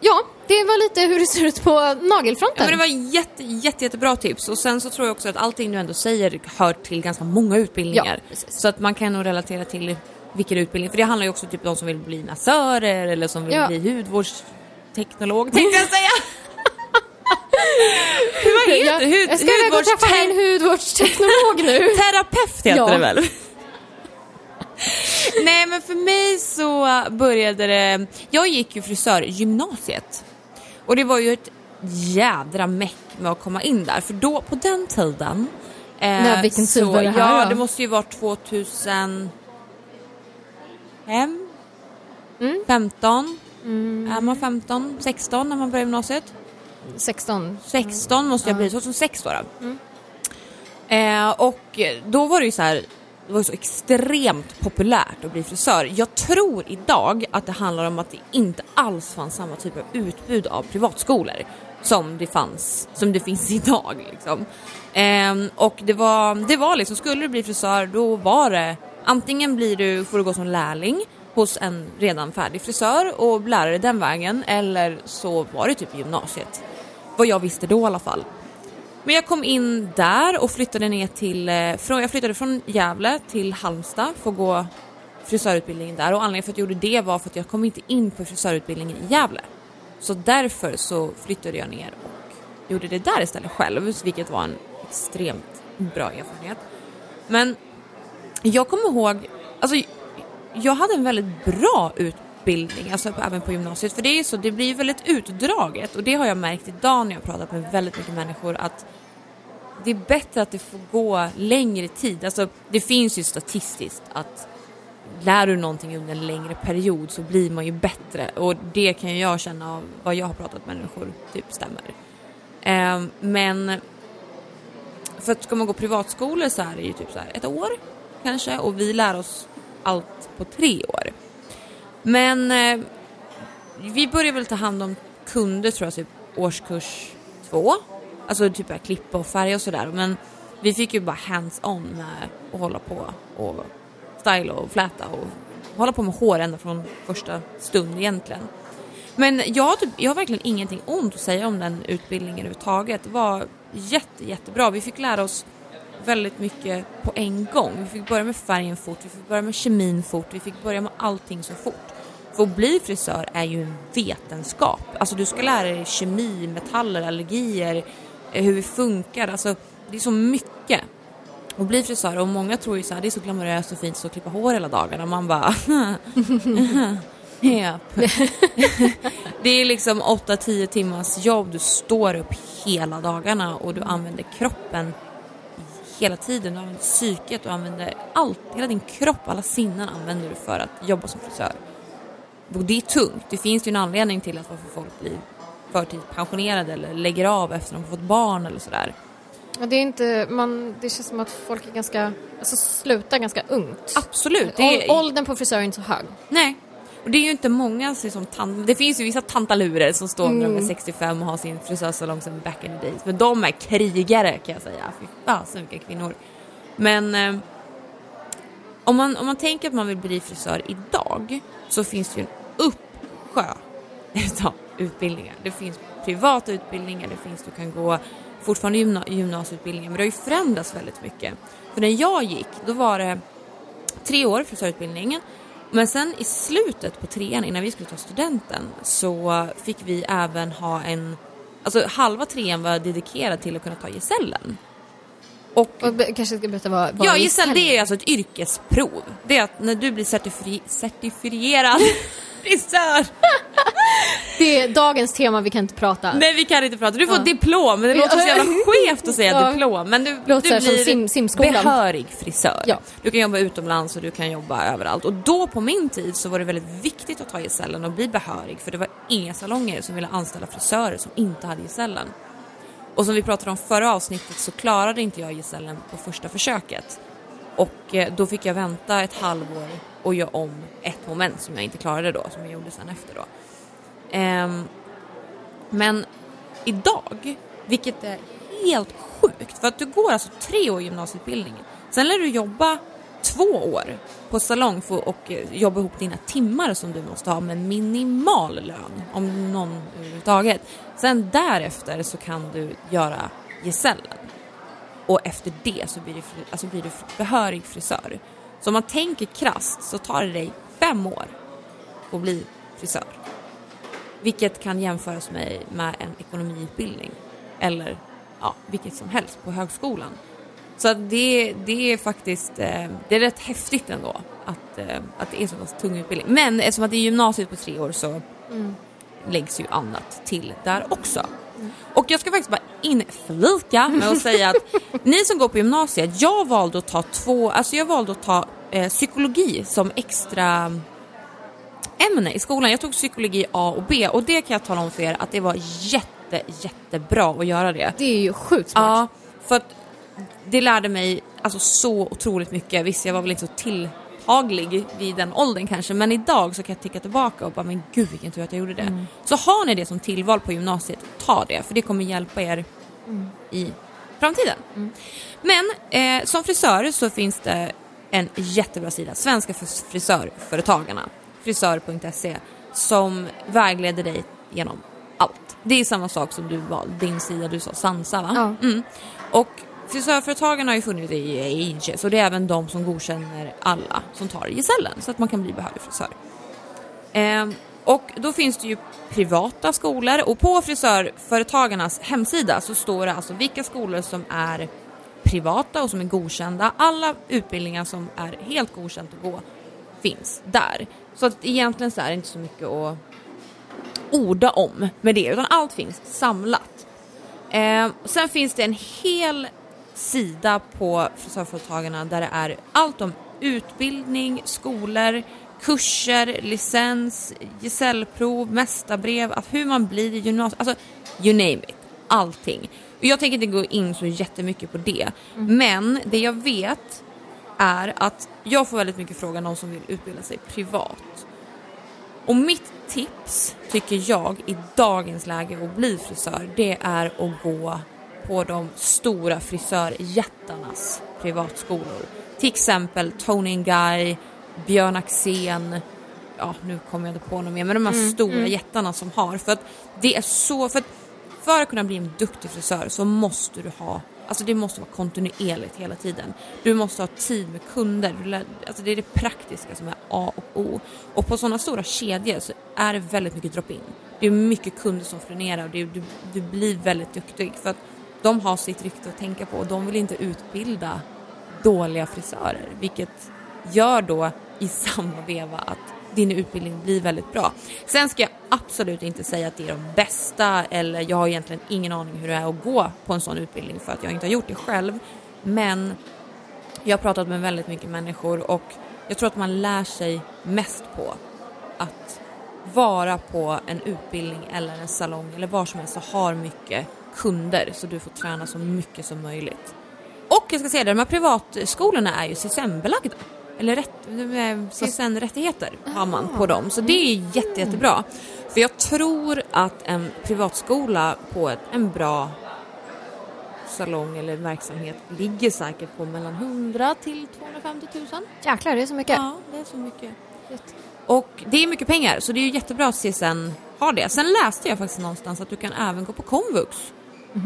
ja, det var lite hur det ser ut på nagelfronten. Ja, men det var jätte, jätte, jättebra tips och sen så tror jag också att allting du ändå säger hör till ganska många utbildningar. Ja, så att man kan nog relatera till vilken utbildning, för det handlar ju också typ om de som vill bli massörer eller som vill ja. bli hudvårdsteknolog tänkte jag säga. Vad heter det? Hud, jag ska gå och träffa min hudvårdsteknolog nu. Terapeut heter ja. det väl? Nej men för mig så började det, jag gick ju frisörgymnasiet och det var ju ett jädra meck med att komma in där för då på den tiden eh, Nej, vilken tid var det här Ja då? det måste ju vara 2000 5, mm. 15. Mm. Är man 15, 16 när man börjar gymnasiet? 16. 16 måste jag bli, 2006 då. då. Mm. Eh, och då var det ju så här, det var så extremt populärt att bli frisör. Jag tror idag att det handlar om att det inte alls fanns samma typ av utbud av privatskolor som det fanns, som det finns idag liksom. Eh, och det var, det var liksom, skulle du bli frisör då var det Antingen blir du, får du gå som lärling hos en redan färdig frisör och lära dig den vägen eller så var det typ gymnasiet. Vad jag visste då i alla fall. Men jag kom in där och flyttade ner till, eh, jag flyttade från Gävle till Halmstad för att gå frisörutbildningen där och anledningen för att jag gjorde det var för att jag kom inte in på frisörutbildningen i Gävle. Så därför så flyttade jag ner och gjorde det där istället själv, vilket var en extremt bra erfarenhet. Men jag kommer ihåg, alltså jag hade en väldigt bra utbildning, alltså även på gymnasiet, för det är så, det blir väldigt utdraget och det har jag märkt idag när jag har pratat med väldigt mycket människor att det är bättre att det får gå längre tid. Alltså, det finns ju statistiskt att lär du någonting under en längre period så blir man ju bättre och det kan jag känna av vad jag har pratat med människor typ stämmer. Eh, men för att ska man gå privatskolor så är det ju typ så här ett år kanske och vi lär oss allt på tre år. Men eh, vi börjar väl ta hand om kunder tror jag typ årskurs två Alltså typ att klippa och färga och sådär. Men vi fick ju bara hands-on med att hålla på och styla och fläta och hålla på med hår ända från första stund egentligen. Men jag har, typ, jag har verkligen ingenting ont att säga om den utbildningen överhuvudtaget. Det var jätte, jättebra. Vi fick lära oss väldigt mycket på en gång. Vi fick börja med färgen fort, vi fick börja med kemin fort, vi fick börja med allting så fort. För att bli frisör är ju en vetenskap. Alltså du ska lära dig kemi, metaller, allergier, eh, hur vi funkar. Alltså, det är så mycket. att bli frisör och många tror ju så här, det är så glamoröst och fint att klippa hår hela dagarna. Man bara Yep. det är liksom 8-10 timmars jobb, du står upp hela dagarna och du använder kroppen hela tiden. Du använder psyket, du använder allt, hela din kropp, alla sinnen använder du för att jobba som frisör. Och det är tungt, det finns ju en anledning till att varför folk blir förtidspensionerade eller lägger av efter att de fått barn eller sådär. Ja, det, är inte, man, det känns som att folk är ganska, alltså slutar ganska ungt. Absolut. Är... Åldern på frisör är inte så hög. Nej. Och det är ju inte många som tant... Det finns ju vissa tantalurer som står mm. när de är 65 och har sin frisörsalong som back in the days. Men de är krigare kan jag säga. Fy fasen vilka kvinnor. Men eh, om, man, om man tänker att man vill bli frisör idag så finns det ju en uppsjö utav utbildningar. Det finns privata utbildningar, det finns, du kan gå fortfarande gymna gymnasieutbildningar, men det har ju förändrats väldigt mycket. För när jag gick, då var det tre år frisörutbildningen, men sen i slutet på trean, innan vi skulle ta studenten, så fick vi även ha en, alltså halva trean var dedikerad till att kunna ta gesällen. Och, och kanske ska berätta vad, vad Ja, gesäll det är alltså ett yrkesprov. Det är att när du blir certifier certifierad frisör det är dagens tema, vi kan inte prata. Nej vi kan inte prata, du får ja. diplom, men det låter så jävla skevt att säga ja. diplom. Men du, du blir sim, simskolan. behörig frisör. Ja. Du kan jobba utomlands och du kan jobba överallt. Och då på min tid så var det väldigt viktigt att ta gesällen och bli behörig för det var inga salonger som ville anställa frisörer som inte hade gesällen. Och som vi pratade om förra avsnittet så klarade inte jag gesällen på första försöket. Och eh, då fick jag vänta ett halvår och göra om ett moment som jag inte klarade då, som jag gjorde sen efter då. Um, men idag, vilket är helt sjukt, för att du går alltså tre år gymnasieutbildning. Sen lär du jobba två år på salong för, och eh, jobba ihop dina timmar som du måste ha med minimal lön, om någon överhuvudtaget. Sen därefter så kan du göra gesällen. Och efter det så blir du, alltså blir du behörig frisör. Så om man tänker krast så tar det dig fem år att bli frisör. Vilket kan jämföras med, med en ekonomiutbildning eller ja, vilket som helst på högskolan. Så det, det är faktiskt eh, det är rätt häftigt ändå att, eh, att det är så pass tung utbildning. Men eftersom att det är gymnasiet på tre år så mm. läggs ju annat till där också. Och jag ska faktiskt bara inflika med att säga att ni som går på gymnasiet, jag valde att ta två, alltså jag valde att ta eh, psykologi som extra ämne i skolan. Jag tog psykologi A och B och det kan jag tala om för er att det var jätte, jättebra att göra det. Det är ju sjukt smart. Ja, för att det lärde mig alltså så otroligt mycket. Visst, jag var väl inte så tilltaglig vid den åldern kanske, men idag så kan jag ticka tillbaka och bara, men gud vilken tur att jag gjorde det. Mm. Så har ni det som tillval på gymnasiet, ta det, för det kommer hjälpa er mm. i framtiden. Mm. Men eh, som frisör så finns det en jättebra sida, Svenska frisörföretagarna frisör.se som vägleder dig genom allt. Det är samma sak som du valde, din sida, du sa Sansa va? Ja. Mm. Och frisörföretagen har ju funnits i ages och det är även de som godkänner alla som tar gesällen så att man kan bli behörig frisör. Eh, Och då finns det ju privata skolor och på frisörföretagarnas hemsida så står det alltså vilka skolor som är privata och som är godkända. Alla utbildningar som är helt godkänt att gå finns där. Så att egentligen så är det inte så mycket att orda om med det utan allt finns samlat. Eh, sen finns det en hel sida på frisörföretagarna där det är allt om utbildning, skolor, kurser, licens, gesällprov, mästarbrev, att hur man blir i gymnasiet, alltså you name it, allting. Och jag tänker inte gå in så jättemycket på det, men det jag vet är att jag får väldigt mycket frågor någon som vill utbilda sig privat. Och mitt tips, tycker jag, i dagens läge att bli frisör, det är att gå på de stora frisörjättarnas privatskolor. Till exempel Tony Guy, Björn Axén, ja nu kommer jag inte på något mer, men de här stora jättarna som har. För att det är så, för att, för att kunna bli en duktig frisör så måste du ha Alltså det måste vara kontinuerligt hela tiden. Du måste ha tid med kunder. Du alltså det är det praktiska som är A och O. Och på sådana stora kedjor så är det väldigt mycket drop-in. Det är mycket kunder som frenerar och det, du, du blir väldigt duktig. För att de har sitt rykte att tänka på och de vill inte utbilda dåliga frisörer. Vilket gör då i samma veva att din utbildning blir väldigt bra. Sen ska jag absolut inte säga att det är de bästa eller jag har egentligen ingen aning hur det är att gå på en sån utbildning för att jag inte har gjort det själv. Men jag har pratat med väldigt mycket människor och jag tror att man lär sig mest på att vara på en utbildning eller en salong eller var som helst och har mycket kunder så du får träna så mycket som möjligt. Och jag ska säga det, de här privatskolorna är ju CSN-belagda. Eller rätt, CSN-rättigheter har man på dem, så det är jätte, jättebra. För jag tror att en privatskola på ett, en bra salong eller verksamhet ligger säkert på mellan 100 till 250 000. Jäklar, det är så mycket. Ja, det är så mycket. Och det är mycket pengar, så det är ju jättebra att CSN har det. Sen läste jag faktiskt någonstans att du kan även gå på komvux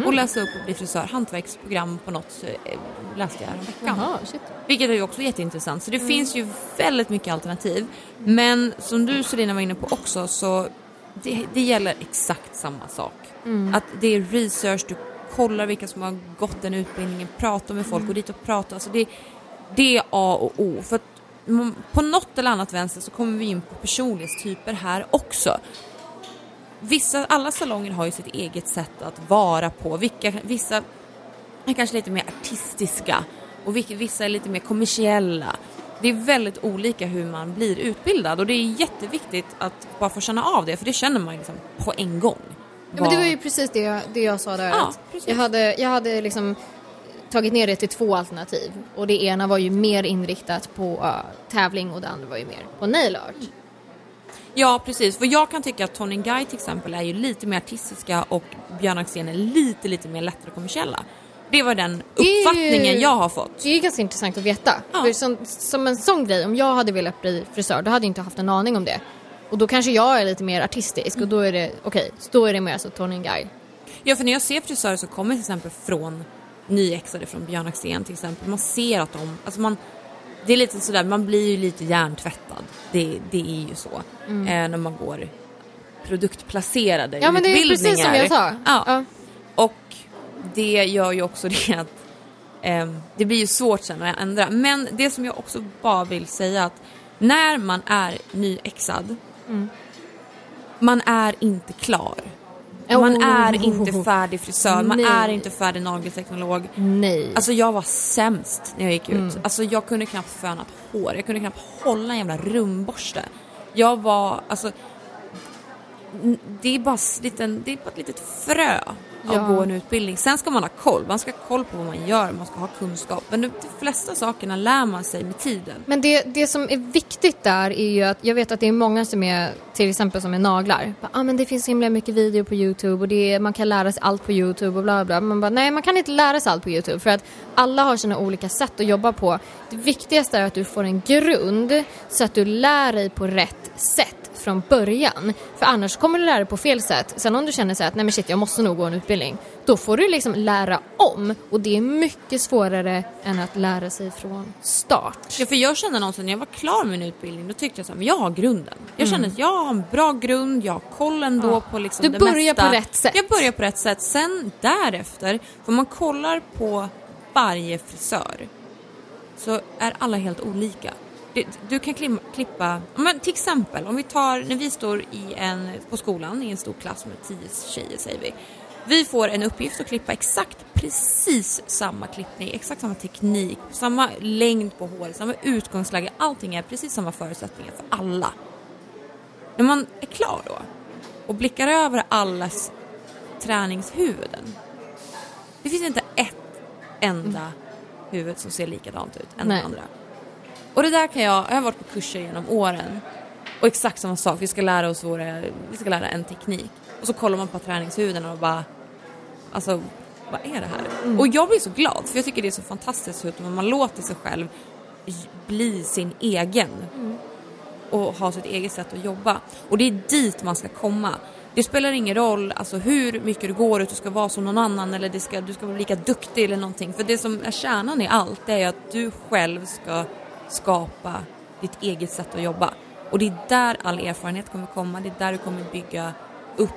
och läsa upp och bli frisör. Hantverksprogram på något eh, läste jag häromveckan. Jaha, shit. Vilket är ju också jätteintressant. Så det finns ju väldigt mycket alternativ. Men som du Selina var inne på också så det, det gäller exakt samma sak. Att det är research, du kollar vilka som har gått den utbildningen, pratar med folk, går dit och pratar. Alltså det, det är A och O. För att mm, på något eller annat vänster så kommer vi in på personlighetstyper här också. Vissa, alla salonger har ju sitt eget sätt att vara på. Vilka, vissa är kanske lite mer artistiska och vissa är lite mer kommersiella. Det är väldigt olika hur man blir utbildad och det är jätteviktigt att bara få känna av det för det känner man liksom på en gång. Ja, men det var ju precis det jag, det jag sa där. Ja, jag, hade, jag hade liksom tagit ner det till två alternativ. Och det ena var ju mer inriktat på uh, tävling och det andra var ju mer på nail art. Ja precis, för jag kan tycka att Tony Guy till exempel är ju lite mer artistiska och Björn Axén är lite lite mer lättare kommersiella. Det var den är ju- uppfattningen jag har fått. Det är ju ganska intressant att veta. Ja. För som, som en sån grej, om jag hade velat bli frisör då hade jag inte haft en aning om det. Och då kanske jag är lite mer artistisk och då är det, okej, så då är det mer så Tony Guy. Ja för när jag ser frisörer som kommer till exempel från nyexade från Björn Axén till exempel, man ser att de, alltså man det är lite sådär, man blir ju lite hjärntvättad. Det, det är ju så. Eh, när man går produktplacerade Mm. Ja men det är ju precis som jag sa. Ja. Ja. Och det gör ju också det att ehm, det blir ju svårt sen att ändra. Men det som jag också bara vill säga att när man är nyexad, Mm. man är inte klar. Man Oh. är inte färdig frisör, man Nej. är inte färdig nagelteknolog. Nej. Alltså jag var sämst när jag gick ut. Mm. Alltså jag kunde knappt föna ett hår, jag kunde knappt hålla en jävla rumborste. Jag var, alltså det är bara, liten, det är bara ett litet frö att Ja. gå en utbildning. Sen ska man ha koll, man ska ha koll på vad man gör, man ska ha kunskap. Men de, de flesta sakerna lär man sig med tiden. Men det, det som är viktigt där är ju att jag vet att det är många som är till exempel som är naglar. Ja ah, men det finns så himla mycket video på Youtube och det är, man kan lära sig allt på Youtube och bla bla. Man bara nej man kan inte lära sig allt på Youtube för att alla har sina olika sätt att jobba på. Det viktigaste är att du får en grund så att du lär dig på rätt sätt. Från början. För annars kommer du lära dig på fel sätt. Sen om du känner så att nej men shit jag måste nog gå en utbildning. Då får du liksom lära om och det är mycket svårare än att lära sig från start. Ja, för jag kände någonsin när jag var klar med min utbildning, då tyckte jag så här, men jag har grunden. Jag kände att jag har en bra grund, jag har koll ändå Ja. på liksom Du det börjar mesta. på rätt sätt. Jag börjar på rätt sätt. Sen därefter, för man kollar på varje frisör, så är alla helt olika. Du, du kan klippa, men till exempel om vi tar, när vi står i en, på skolan i en stor klass med tio tjejer säger vi. Vi får en uppgift att klippa exakt precis samma klippning, exakt samma teknik, samma längd på håret, samma utgångsläge. Allting är precis samma förutsättningar för alla. När man är klar då och blickar över allas träningshuvuden. Det finns inte ett enda huvud som ser likadant ut än Nej. det andra. Och det där kan jag, jag har varit på kurser genom åren och exakt samma sak, vi ska lära oss våra, vi ska lära en teknik. Och så kollar man på träningshuvuden och bara, alltså vad är det här? Och jag blir så glad för jag tycker det är så fantastiskt hur man låter sig själv bli sin egen och ha sitt eget sätt att jobba. Och det är dit man ska komma. Det spelar ingen roll alltså, hur mycket du går ut och ska vara som någon annan eller ska, du ska vara lika duktig eller någonting. För det som är kärnan i allt det är att du själv ska skapa ditt eget sätt att jobba. Och det är där all erfarenhet kommer komma, det är där du kommer bygga upp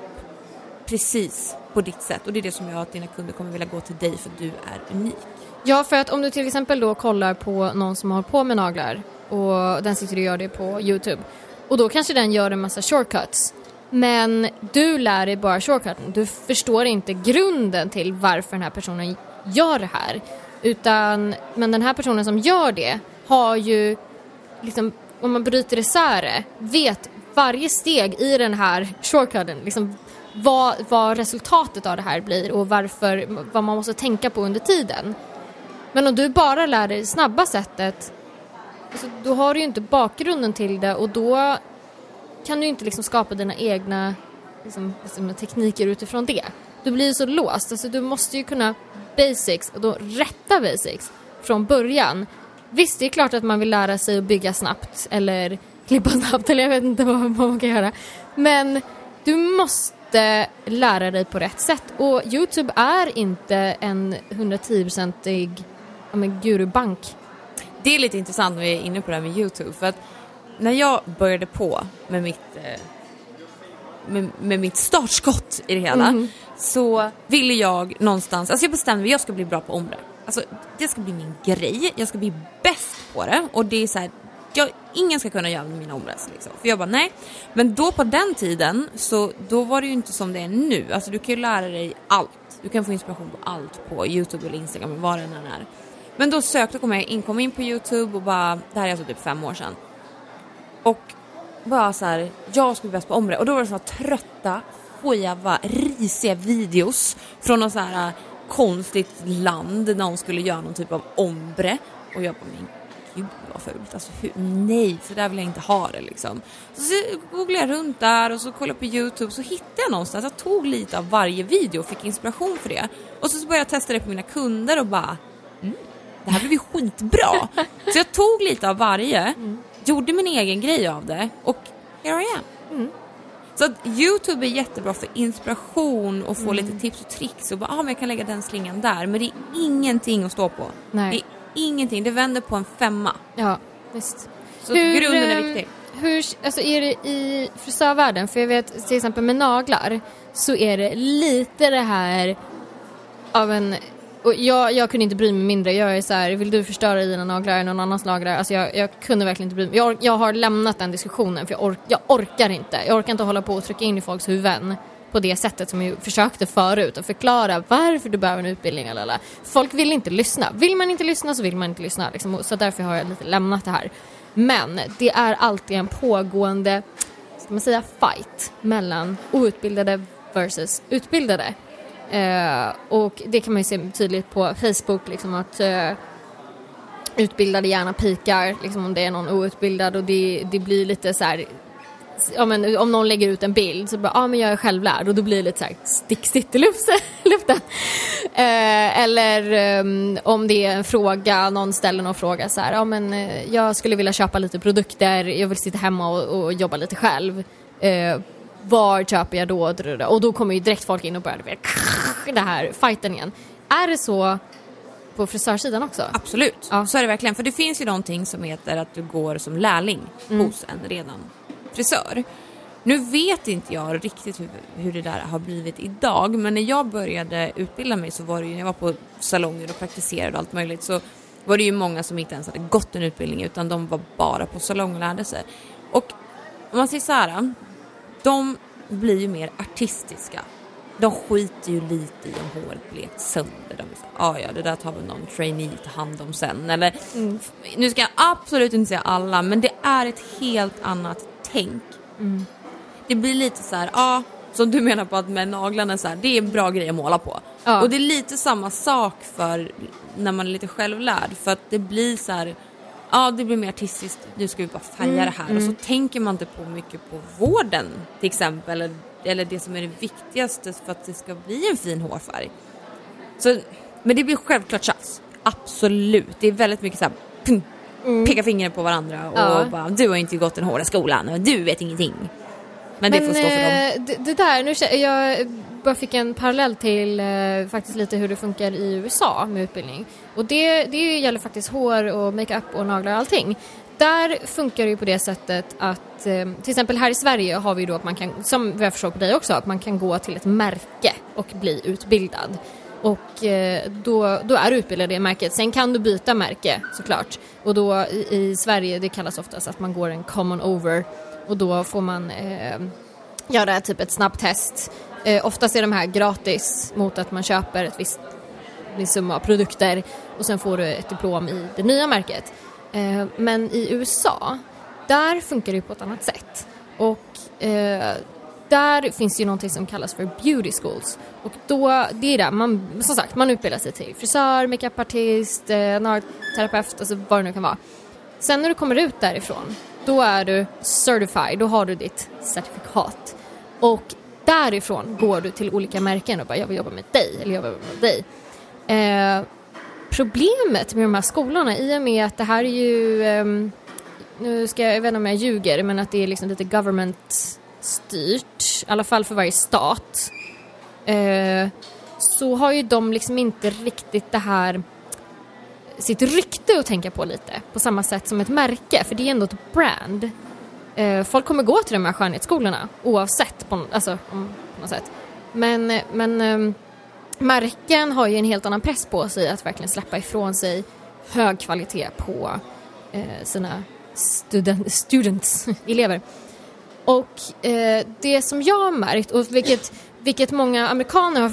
precis på ditt sätt. Och det är det som gör att dina kunder kommer vilja gå till dig för du är unik. Ja, för att om du till exempel då kollar på någon som har hållit på med naglar och den sitter och gör det på Youtube och då kanske den gör en massa shortcuts. Men du lär dig bara shortcuten. Du förstår inte grunden till varför den här personen gör det här. Utan, men den här personen som gör det har ju, liksom, om man bryter isär det, vet varje steg i den här shortcuten, liksom, vad, vad resultatet av det här blir och varför, vad man måste tänka på under tiden. Men om du bara lär dig det snabba sättet, alltså, då har du ju inte bakgrunden till det och då kan du inte liksom skapa dina egna liksom, liksom, tekniker utifrån det. Du blir ju så låst, alltså, du måste ju kunna basics, och då rätta basics, från början. Visst, det är klart att man vill lära sig att bygga snabbt eller klippa snabbt eller jag vet inte vad, vad man kan göra. Men du måste lära dig på rätt sätt och Youtube är inte en 110-procentig ja, men gurubank. Det är lite intressant när vi är inne på det här med Youtube för att när jag började på med mitt, eh, med, med mitt startskott i det hela så ville jag någonstans, alltså jag bestämde mig, jag ska bli bra på omre. Alltså det ska bli min grej, jag ska bli bäst på det och det är så här, jag, ingen ska kunna göra mina omres liksom. För jag bara nej. Men då på den tiden så då var det ju inte som det är nu. Alltså du kan ju lära dig allt. Du kan få inspiration på allt på Youtube eller Instagram eller vad det än är. Men då sökte kom jag in, kom in på Youtube och bara, det här är alltså typ fem år sedan. Och bara så här, jag ska bli bäst på omre. Och då var det så här trötta, skeva, risiga videos från någon så här konstigt land där någon skulle göra någon typ av ombre. Och jag bara, men gud vad fult. Alltså hur, nej, så där vill jag inte ha det liksom. Så, googlade jag runt där och så kollade jag på Youtube så hittade jag någonstans, jag tog lite av varje video och fick inspiration för det. Och så började jag testa det på mina kunder och bara, mm, det här blev ju skitbra. så jag tog lite av varje, gjorde min egen grej av det och here I am. Så att Youtube är jättebra för inspiration och få Mm. lite tips och tricks och bara, ah, men jag kan lägga den slingan där. Men det är ingenting att stå på. Nej. Det är ingenting, det vänder på en femma. Ja, visst. Så att grunden är ehm, viktig. Hur, alltså är det i frisörvärlden, för jag vet till exempel med naglar, så är det lite det här av en och jag, jag kunde inte bry mig mindre. Jag är så här, vill du förstöra dina naglar eller någon annans naglar? Alltså jag, jag kunde verkligen inte bry mig. Jag, jag har lämnat den diskussionen för jag, ork, jag orkar inte. Jag orkar inte hålla på och trycka in i folks huvuden på det sättet som jag försökte förut och förklara varför du behöver en utbildning. Eller Folk vill inte lyssna. Vill man inte lyssna så vill man inte lyssna. Liksom. Så därför har jag lite lämnat det här. Men det är alltid en pågående ska man säga, fight mellan outbildade versus utbildade. Eh, och det kan man ju se tydligt på Facebook, liksom att eh, utbildade gärna pikar, liksom om det är någon outbildad och det, det blir lite så här ja, men, om någon lägger ut en bild så bara, ja ah, men jag är självlärd och då blir det lite så här sticksigt i luften. Eh, eller um, om det är en fråga, någon ställer någon fråga så här, ja men eh, jag skulle vilja köpa lite produkter, jag vill sitta hemma och, och jobba lite själv. Eh, var köper jag då? Och då kommer ju direkt folk in och börjar det här fighten igen. Är det så på frisörsidan också? Absolut, ja. så är det verkligen. För det finns ju någonting som heter att du går som lärling mm. hos en redan frisör. Nu vet inte jag riktigt hur, hur det där har blivit idag, men när jag började utbilda mig så var det ju, när jag var på salonger och praktiserade och allt möjligt, så var det ju många som inte ens hade gått en utbildning utan de var bara på salong och lärde sig. Och om man säger så här, de blir ju mer artistiska. De skiter ju lite i om håret blekt sönder. De säger, ah, ja det där tar väl någon trainee ta hand om sen. Eller, mm. Nu ska jag absolut inte säga alla, men det är ett helt annat tänk. Mm. Det blir lite så här, ja, som du menar på att med naglarna så här, det är en bra grej att måla på. Ja. Och det är lite samma sak för när man är lite självlärd för att det blir så här, ja det blir mer artistiskt, nu ska vi bara färga mm, det här mm. och så mm. tänker man inte på mycket på vården till exempel eller, eller det som är det viktigaste för att det ska bli en fin hårfärg. Så, men det blir självklart tjafs, absolut. Det är väldigt mycket så här, pum, mm. peka finger på varandra och ja. bara du har inte gått den hårda skolan och du vet ingenting. Men, men det får stå för dem. Eh, det, det där, nu, jag bara fick en parallell till eh, faktiskt lite hur det funkar i USA med utbildning. Och det, det gäller faktiskt hår och makeup och naglar och allting. Där funkar det ju på det sättet att eh, till exempel här i Sverige har vi då att man kan, som vi har förstått på dig också, att man kan gå till ett märke och bli utbildad. Och eh, då, då är du utbildad i det märket. Sen kan du byta märke såklart. Och då i, i Sverige, det kallas oftast att man går en common over och då får man eh, göra typ ett snabbtest. Eh, oftast är de här gratis mot att man köper ett visst, viss summa produkter och sen får du ett diplom i det nya märket. Eh, men i USA, där funkar det på ett annat sätt. Och eh, där finns ju någonting som kallas för beauty schools. Och då, det är där man, som sagt, man utbildar sig till frisör, makeupartist, eh, nagelterapeut, alltså vad det nu kan vara. Sen när du kommer ut därifrån, då är du certified, då har du ditt certifikat. Och därifrån går du till olika märken och bara jag vill jobba med dig eller jag vill jobba med dig. Eh, problemet med de här skolorna i och med att det här är ju, eh, nu ska jag, jag vet inte om jag ljuger, men att det är liksom lite government styrt, i alla fall för varje stat. Eh, så har ju de liksom inte riktigt det här sitt rykte att tänka på lite på samma sätt som ett märke för det är ändå ett brand. Eh, folk kommer gå till de här skönhetsskolorna oavsett på, alltså, om, på något sätt. Men, eh, men eh, märken har ju en helt annan press på sig att verkligen släppa ifrån sig hög kvalitet på eh, sina student, students, elever. Och eh, det som jag har märkt, och vilket vilket många amerikaner har,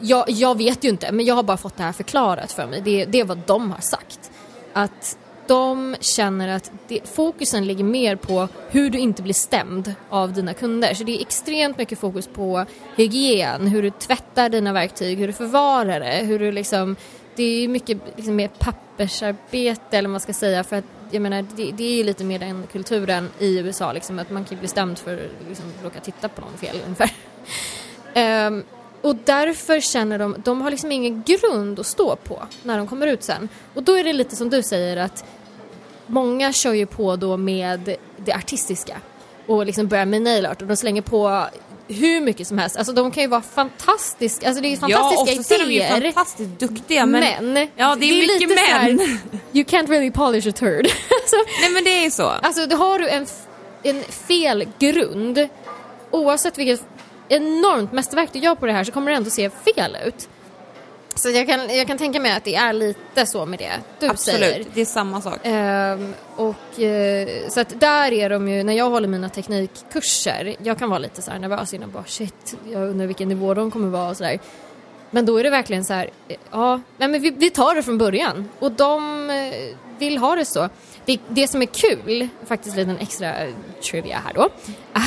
jag, jag, vet ju inte, men jag har bara fått det här förklarat för mig. Det, det är vad de har sagt. Att de känner att det, fokusen ligger mer på hur du inte blir stämd av dina kunder. Så det är extremt mycket fokus på hygien, hur du tvättar dina verktyg, hur du förvarar det, hur du liksom det är mycket liksom mer pappersarbete eller vad man ska säga för att jag menar det, det är ju lite mer den kulturen i USA liksom att man kan bli stämd för liksom, att liksom, råka titta på någon fel ungefär. Um, och därför känner de, de har liksom ingen grund att stå på när de kommer ut sen. Och då är det lite som du säger att många kör ju på då med det artistiska och liksom börjar med nail art och de slänger på hur mycket som helst. Alltså de kan ju vara fantastiska, alltså det är fantastiska ja, idéer. Ja, de är fantastiskt duktiga men, men ja, det är, det är mycket men. Här, you can't really polish a turd. alltså, Nej men det är så. Alltså har du en, en fel grund oavsett vilket enormt mästerverk du gör på det här så kommer det ändå se fel ut. Så jag kan, jag kan tänka mig att det är lite så med det du Absolut, säger. Absolut, det är samma sak. Um, och, uh, så att där är de ju, när jag håller mina teknikkurser, jag kan vara lite så här nervös innan bara shit, jag undrar vilken nivå de kommer vara och sådär. Men då är det verkligen så här, ja, nej men vi, vi tar det från början och de uh, vill ha det så. Det, som är kul, faktiskt lite en extra trivia här då,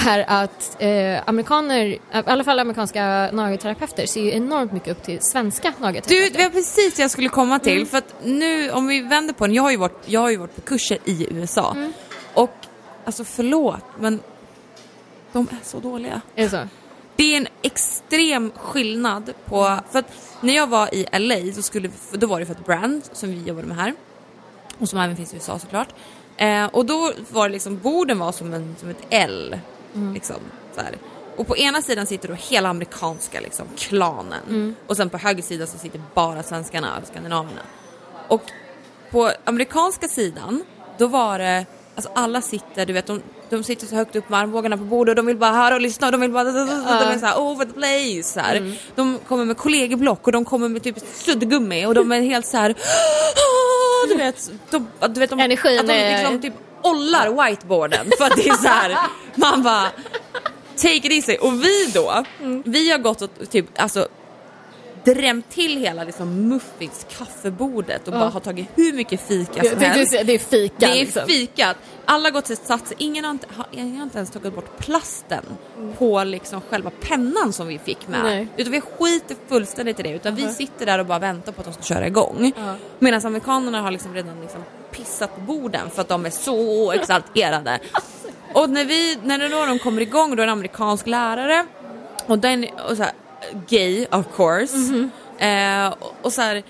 är att eh, amerikaner, i alla fall amerikanska nagelterapeuter ser ju enormt mycket upp till svenska nagelterapeuter. Du, det var precis det jag skulle komma till. Mm. För att nu, om vi vänder på den, jag har ju varit, jag har ju varit på kurser i USA. Mm. Och alltså förlåt, men de är så dåliga. Är det så? Det är en extrem skillnad på, för att när jag var i LA så skulle, då var det för ett brand som vi jobbade med här och som även finns i USA såklart. Eh, och då var det liksom, borden var som, en, som ett L. Liksom, så här. Och på ena sidan sitter då hela amerikanska liksom, klanen och sen på höger sida så sitter bara svenskarna, skandinaverna. Och på amerikanska sidan, då var det, alltså alla sitter, du vet de, de sitter så högt upp med armbågarna på bordet och de vill bara höra och lyssna och de vill bara, de är så här over the place. Så här. De kommer med kollegieblock och de kommer med typ suddgummi och de är helt så här. du vet, de, du vet de, Energin att de är- liksom typ ollar whiteboarden för att det är så här, man bara take it easy. Och vi då, vi har gått och typ alltså drämt till hela liksom muffins kaffebordet och bara har tagit hur mycket fika som det, helst. det, det är fika Det är liksom. fikat. Alla har gått till sats. Ingen har, inte, ingen har inte ens tagit bort plasten på liksom själva pennan som vi fick med. Nej. Utan vi skiter fullständigt i det. Utan vi sitter där och bara väntar på att de ska köra igång. Medan amerikanerna har liksom redan liksom pissat på borden för att de är så exalterade. och när, vi, när då de kommer igång, då är det en amerikansk lärare och den och så här, gay of course. Eh, och, och så här,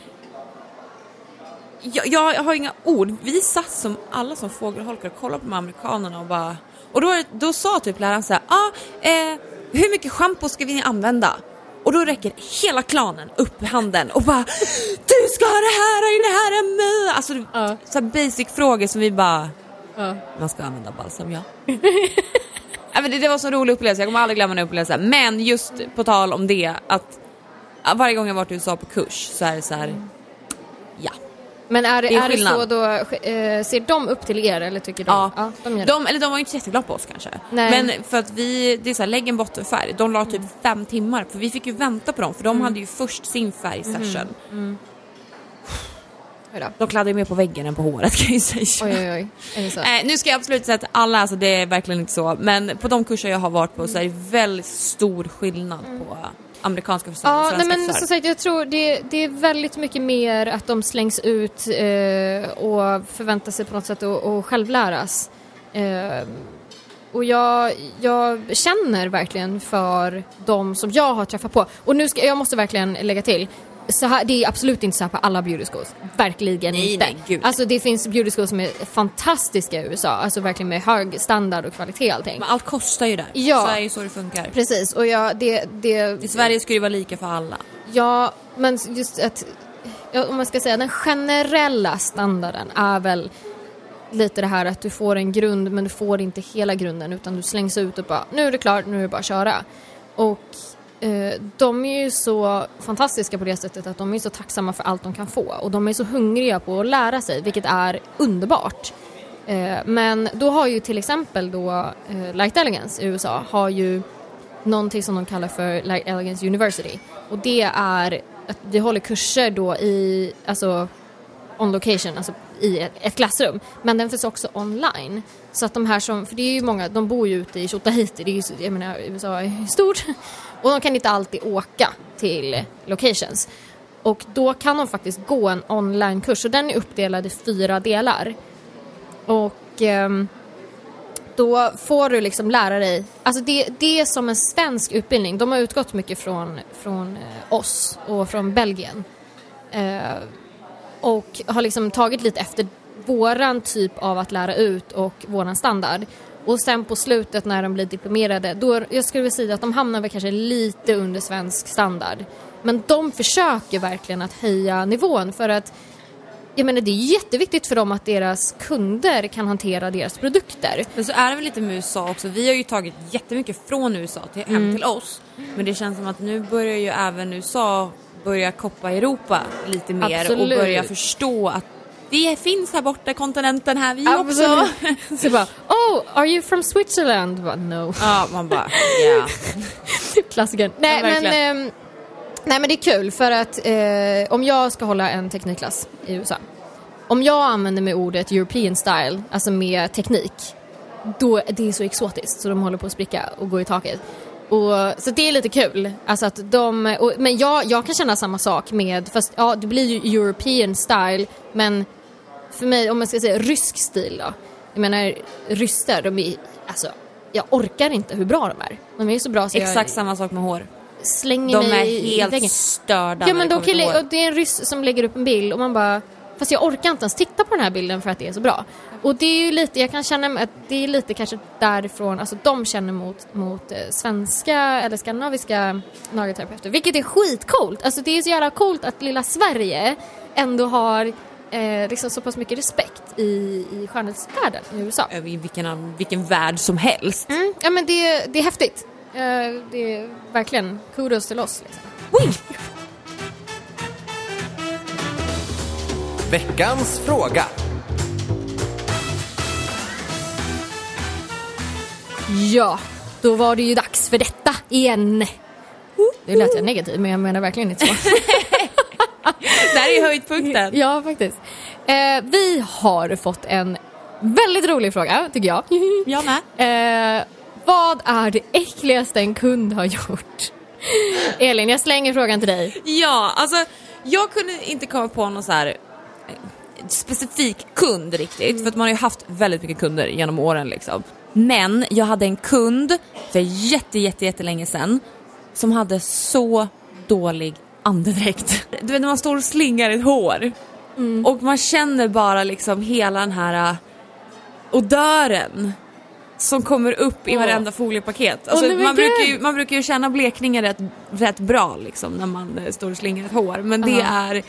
jag, jag har inga ord. Vi satt som alla som fågelholkar och kollade på de amerikanerna och bara... Och då, då sa typ läraren så här, ah, eh, hur mycket schampo ska vi använda? Och då räcker hela klanen upp handen och bara Du ska ha det här i det här ämnet! Alltså Ja. så basic frågor som vi bara Ja. Man ska använda balsam ja. ja det, det var så rolig upplevelse, jag kommer aldrig glömma den upplevelsen. Men just på tal om det att ja, varje gång jag varit i USA på kurs så är det så här. Ja. Men är, Det det, är är det så då, eh, ser de upp till er eller tycker de? Ja, de gör de, eller de var ju inte jätteglada på oss kanske. Nej. Men för att vi, det är så här, lägg en bottenfärg. De la typ fem timmar för vi fick ju vänta på dem för de hade ju först sin färgsession. Oj då. De kladdade ju mer på väggen än på håret kan jag ju säga. Oj, oj, oj. Är det så? Eh, nu ska jag absolut säga att alla, alltså det är verkligen inte så, men på de kurser jag har varit på så är det väldigt stor skillnad på amerikanska frisörer och Ja, nej, svenska men som sagt jag tror det, det är väldigt mycket mer att de slängs ut eh, och förväntar sig på något sätt att att självläras. Eh, och jag, jag känner verkligen för de som jag har träffat på. Och nu ska jag måste verkligen lägga till. Så här, det är absolut inte så här på alla beauty schools. Verkligen Nej, inte. nej, gud. Alltså det finns beauty schools som är fantastiska i USA. Alltså verkligen med hög standard och kvalitet och allting. Men allt kostar ju där. Ja. Så är så det funkar. Precis, och jag, det, det, I Sverige ska det vara lika för alla. Ja, men just att, ja, om man ska säga den generella standarden är väl lite det här att du får en grund men du får inte hela grunden utan du slängs ut och bara nu är det klart, nu är det bara att köra. Och Eh, de är ju så fantastiska på det sättet att de är så tacksamma för allt de kan få och de är så hungriga på att lära sig vilket är underbart. Eh, men då har ju till exempel då eh, Light Elegance i USA har ju någonting som de kallar för Light Elegance University. Och det är att vi håller kurser då i, alltså on location, alltså i ett, klassrum. Men den finns också online. Så att de här som, för det är ju många, de bor ju ute i Tjotahejti, det är ju, jag menar USA är stort. Och de kan inte alltid åka till locations. Och då kan de faktiskt gå en onlinekurs och den är uppdelad i fyra delar. Och ehm, då får du liksom lära dig, alltså det, det är som en svensk utbildning. De har utgått mycket från, från eh, oss och från Belgien. Eh, och har liksom tagit lite efter våran typ av att lära ut och våran standard. Och sen på slutet när de blir diplomerade, då, jag skulle vilja säga att de hamnar väl kanske lite under svensk standard. Men de försöker verkligen att höja nivån för att jag menar det är jätteviktigt för dem att deras kunder kan hantera deras produkter. Men så är det väl lite med USA också. Vi har ju tagit jättemycket från USA till, hem Mm. till oss. Men det känns som att nu börjar ju även USA börja koppa Europa lite mer och Absolut. börja förstå att vi finns här borta, kontinenten här, vi också. Absolut. Så bara, oh, are you from Switzerland? Bara, no. Ja, man bara, ja. Klassikern. Nej, men, verkligen. ehm, nej men det är kul för att eh, om jag ska hålla en teknikklass i USA. Om jag använder mig ordet European style, alltså med teknik, då det är så exotiskt så de håller på att spricka och gå i taket. Och, så det är lite kul. Alltså att de, och, men jag, jag kan känna samma sak med, fast ja det blir ju European style men för mig, om man ska säga rysk stil då. Jag menar ryssar, de är alltså jag orkar inte hur bra de är. De är så bra så Exakt jag samma sak med hår. slänger De mig är i- i väggen. helt störda Ja när men det då kommer till det är en ryss som lägger upp en bild och man bara Fast jag orkar inte ens titta på den här bilden för att det är så bra. Och det är ju lite, jag kan känna att det är lite kanske därifrån, alltså de känner mot, mot eh, svenska eller skandinaviska nagelterapeuter. Vilket är skitcoolt! Alltså det är så jävla coolt att lilla Sverige ändå har eh, liksom så pass mycket respekt i, i skönhetsvärlden i USA. I vilken, vilken värld som helst. Mm, ja men det, det är häftigt. Eh, det är verkligen kudos till oss. Liksom. Veckans fråga. Ja, då var det ju dags för detta igen. Det lät jag negativ, men jag menar verkligen inte så. Det här är höjdpunkten. ja, faktiskt. Eh, vi har fått en väldigt rolig fråga, tycker jag. Jag med. Eh, vad är det äckligaste en kund har gjort? Elin, jag slänger frågan till dig. Ja, alltså jag kunde inte komma på någon så här eh, specifik kund riktigt, för att man har ju haft väldigt mycket kunder genom åren liksom. Men jag hade en kund för jätte, jätte, jättelänge sedan som hade så dålig andedräkt. Du vet när man står och slingar ett hår och man känner bara liksom hela den här äh, odören som kommer upp i varenda foliepaket. Alltså, men man, brukar ju, man brukar ju känna blekningen rätt, rätt bra liksom, när man eh, står och slingar ett hår. Men det Ja. är, ja,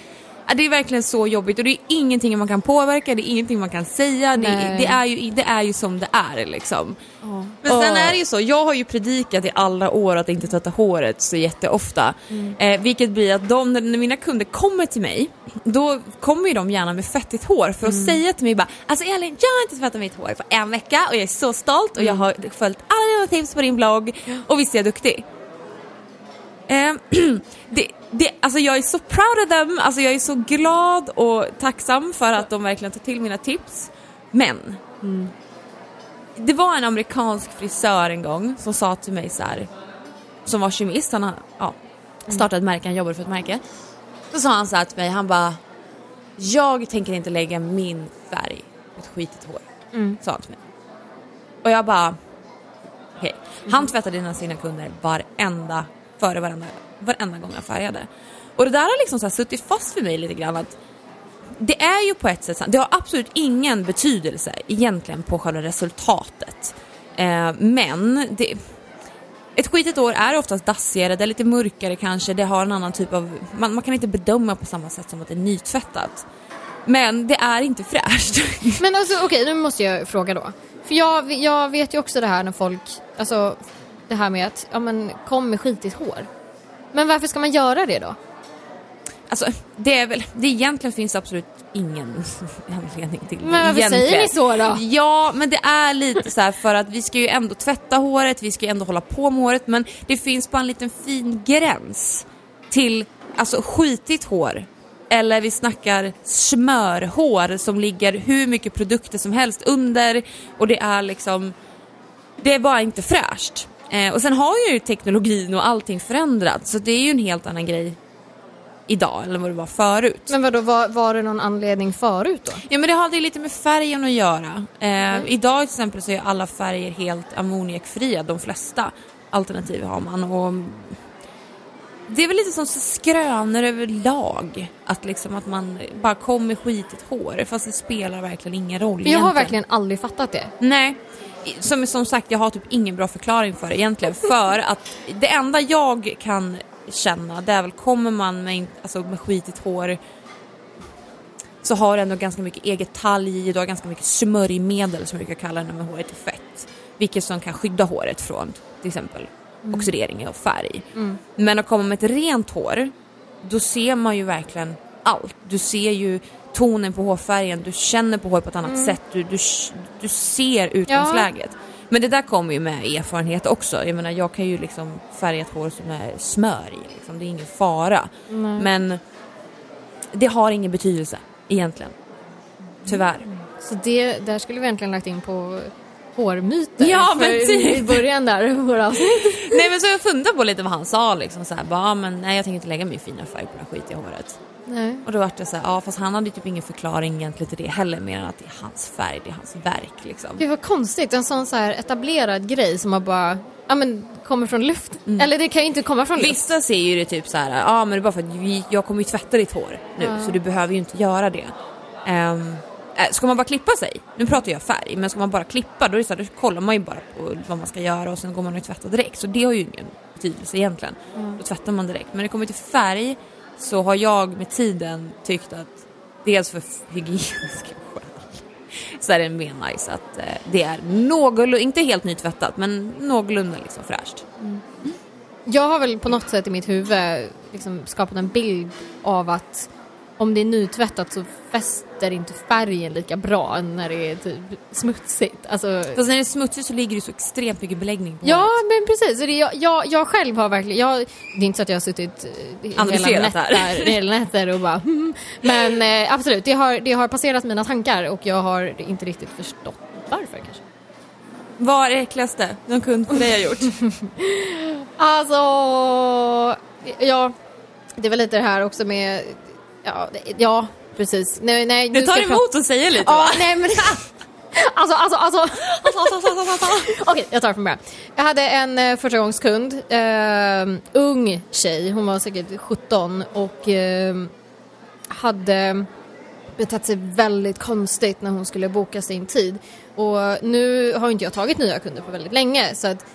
det är verkligen så jobbigt och det är ingenting man kan påverka, det är ingenting man kan säga. Det, det, är, ju, det är ju som det är liksom. Oh. Men sen är det ju så, jag har ju predikat i alla år att inte tvätta håret så jätteofta. Eh, vilket blir att de, när mina kunder kommer till mig, då kommer ju de gärna med fettigt hår för att säga till mig bara Alltså Elin, jag har inte tvättat mitt hår på en vecka och jag är så stolt och jag har följt alla dina tips på din blogg och visst är jag duktig. Eh, det, det, alltså jag är så proud of them, alltså jag är så glad och tacksam för att de verkligen tar till mina tips. Men det var en amerikansk frisör en gång som sa till mig så här, som var kemist, han har ja, startat ett märke, han jobbade för ett märke. Då sa han så här till mig, han bara Jag tänker inte lägga min färg på ett skitigt hår. Mm. Sa han till mig. Och jag bara okej. Han tvättade dina sina kunder varenda, före varenda, varenda gång jag färgade. Och det där har liksom så här suttit fast för mig lite grann att det är ju på ett sätt. Det har absolut ingen betydelse egentligen på själva resultatet. Eh, men det, ett skitigt år är oftast dassigare, det är lite mörkare kanske, det har en annan typ av... Man, man kan inte bedöma på samma sätt som att det är nytvättat. Men det är inte fräscht. Men alltså okej, nu måste jag fråga då. För jag, jag vet ju också det här när folk, alltså det här med att, ja men kom med skitigt hår. Men varför ska man göra det då? Alltså, det är väl... Det egentligen finns absolut ingen anledning till det. Men varför egentligen. säger ni så då? Ja, men det är lite så här för att vi ska ju ändå tvätta håret, vi ska ju ändå hålla på med håret, men det finns bara en liten fin gräns till alltså skitigt hår. Eller vi snackar smörhår som ligger hur mycket produkter som helst under och det är liksom, det är bara inte fräscht. Eh, och sen har ju teknologin och allting förändrats så det är ju en helt annan grej idag än vad det var förut. Men vadå, var, var det någon anledning förut då? Ja men det hade ju lite med färgen att göra. Eh, Idag till exempel så är alla färger helt ammoniakfria, de flesta alternativ har man. Och det är väl lite som skrönor överlag. Att liksom att man bara kommer med skitigt hår fast det spelar verkligen ingen roll jag har egentligen. verkligen aldrig fattat det. Nej. Som, som sagt, jag har typ ingen bra förklaring för det egentligen. För att det enda jag kan känna det är väl kommer man med, alltså med skitigt hår så har du ändå ganska mycket eget talg i, du har ganska mycket smörjmedel som jag brukar kalla det när håret är fett. Vilket som kan skydda håret från till exempel oxidering och färg. Men att komma med ett rent hår, då ser man ju verkligen allt. Du ser ju tonen på hårfärgen, du känner på håret på ett annat sätt, du, du, du ser utgångsläget. Men det där kommer ju med erfarenhet också. Jag menar jag kan ju liksom färga ett hår som är smör i, liksom. det är ingen fara. Men det har ingen betydelse egentligen. Tyvärr. Så det, där skulle vi egentligen lagt in på hårmyter. Ja, men typ. I början där, våra avsnitt. Nej men så jag funderar på lite vad han sa liksom så här, bara, "Ja, men nej jag tänker inte lägga min fina färg på det här skitiga håret. Nej. Och då var det så här, ja fast han hade typ ingen förklaring egentligen till det heller mer än att det är hans färg, det är hans verk liksom. Gud vad konstigt, en sån så här etablerad grej som har bara, ja men kommer från luft. Eller det kan ju inte komma från luft. Vissa ser ju det typ så här, ja men det är bara för att vi, jag kommer ju tvätta ditt hår nu Ja. så du behöver ju inte göra det. Um, ska man bara klippa sig, nu pratar jag färg, men ska man bara klippa då, är det så här, då kollar man ju bara på vad man ska göra och sen går man och tvättar direkt. Så det har ju ingen betydelse egentligen. Då tvättar man direkt. Men det kommer till färg så har jag med tiden tyckt att dels för hygieniska skäl så är det mer nice att eh, det är någorlunda, inte helt nytvättat men någorlunda liksom fräscht. Mm. Jag har väl på något sätt i mitt huvud liksom skapat en bild av att om det är nytvättat så fäster inte färgen lika bra än när det är typ smutsigt. Alltså, Fast när det är smutsigt så ligger det så extremt mycket beläggning på Ja, håret. men precis. Det, jag, jag, jag själv har verkligen, jag, det är inte så att jag har suttit eh, hela nätter, hela nätter och bara hmm. Men eh, absolut, det har, det har passerat mina tankar och jag har inte riktigt förstått varför kanske. Vad är det äckligaste någon kund på dig har gjort? Alltså, ja, det var lite det här också med, ja, ja precis. Nej, nej, Det nu tar emot att säga lite Ja, nej men Alltså, alltså, alltså. Okej, jag tar det från början. Jag hade en eh, förstagångskund, eh, ung tjej, hon var säkert 17 och eh, hade betett sig väldigt konstigt när hon skulle boka sin tid. Och nu har inte jag tagit nya kunder på väldigt länge så att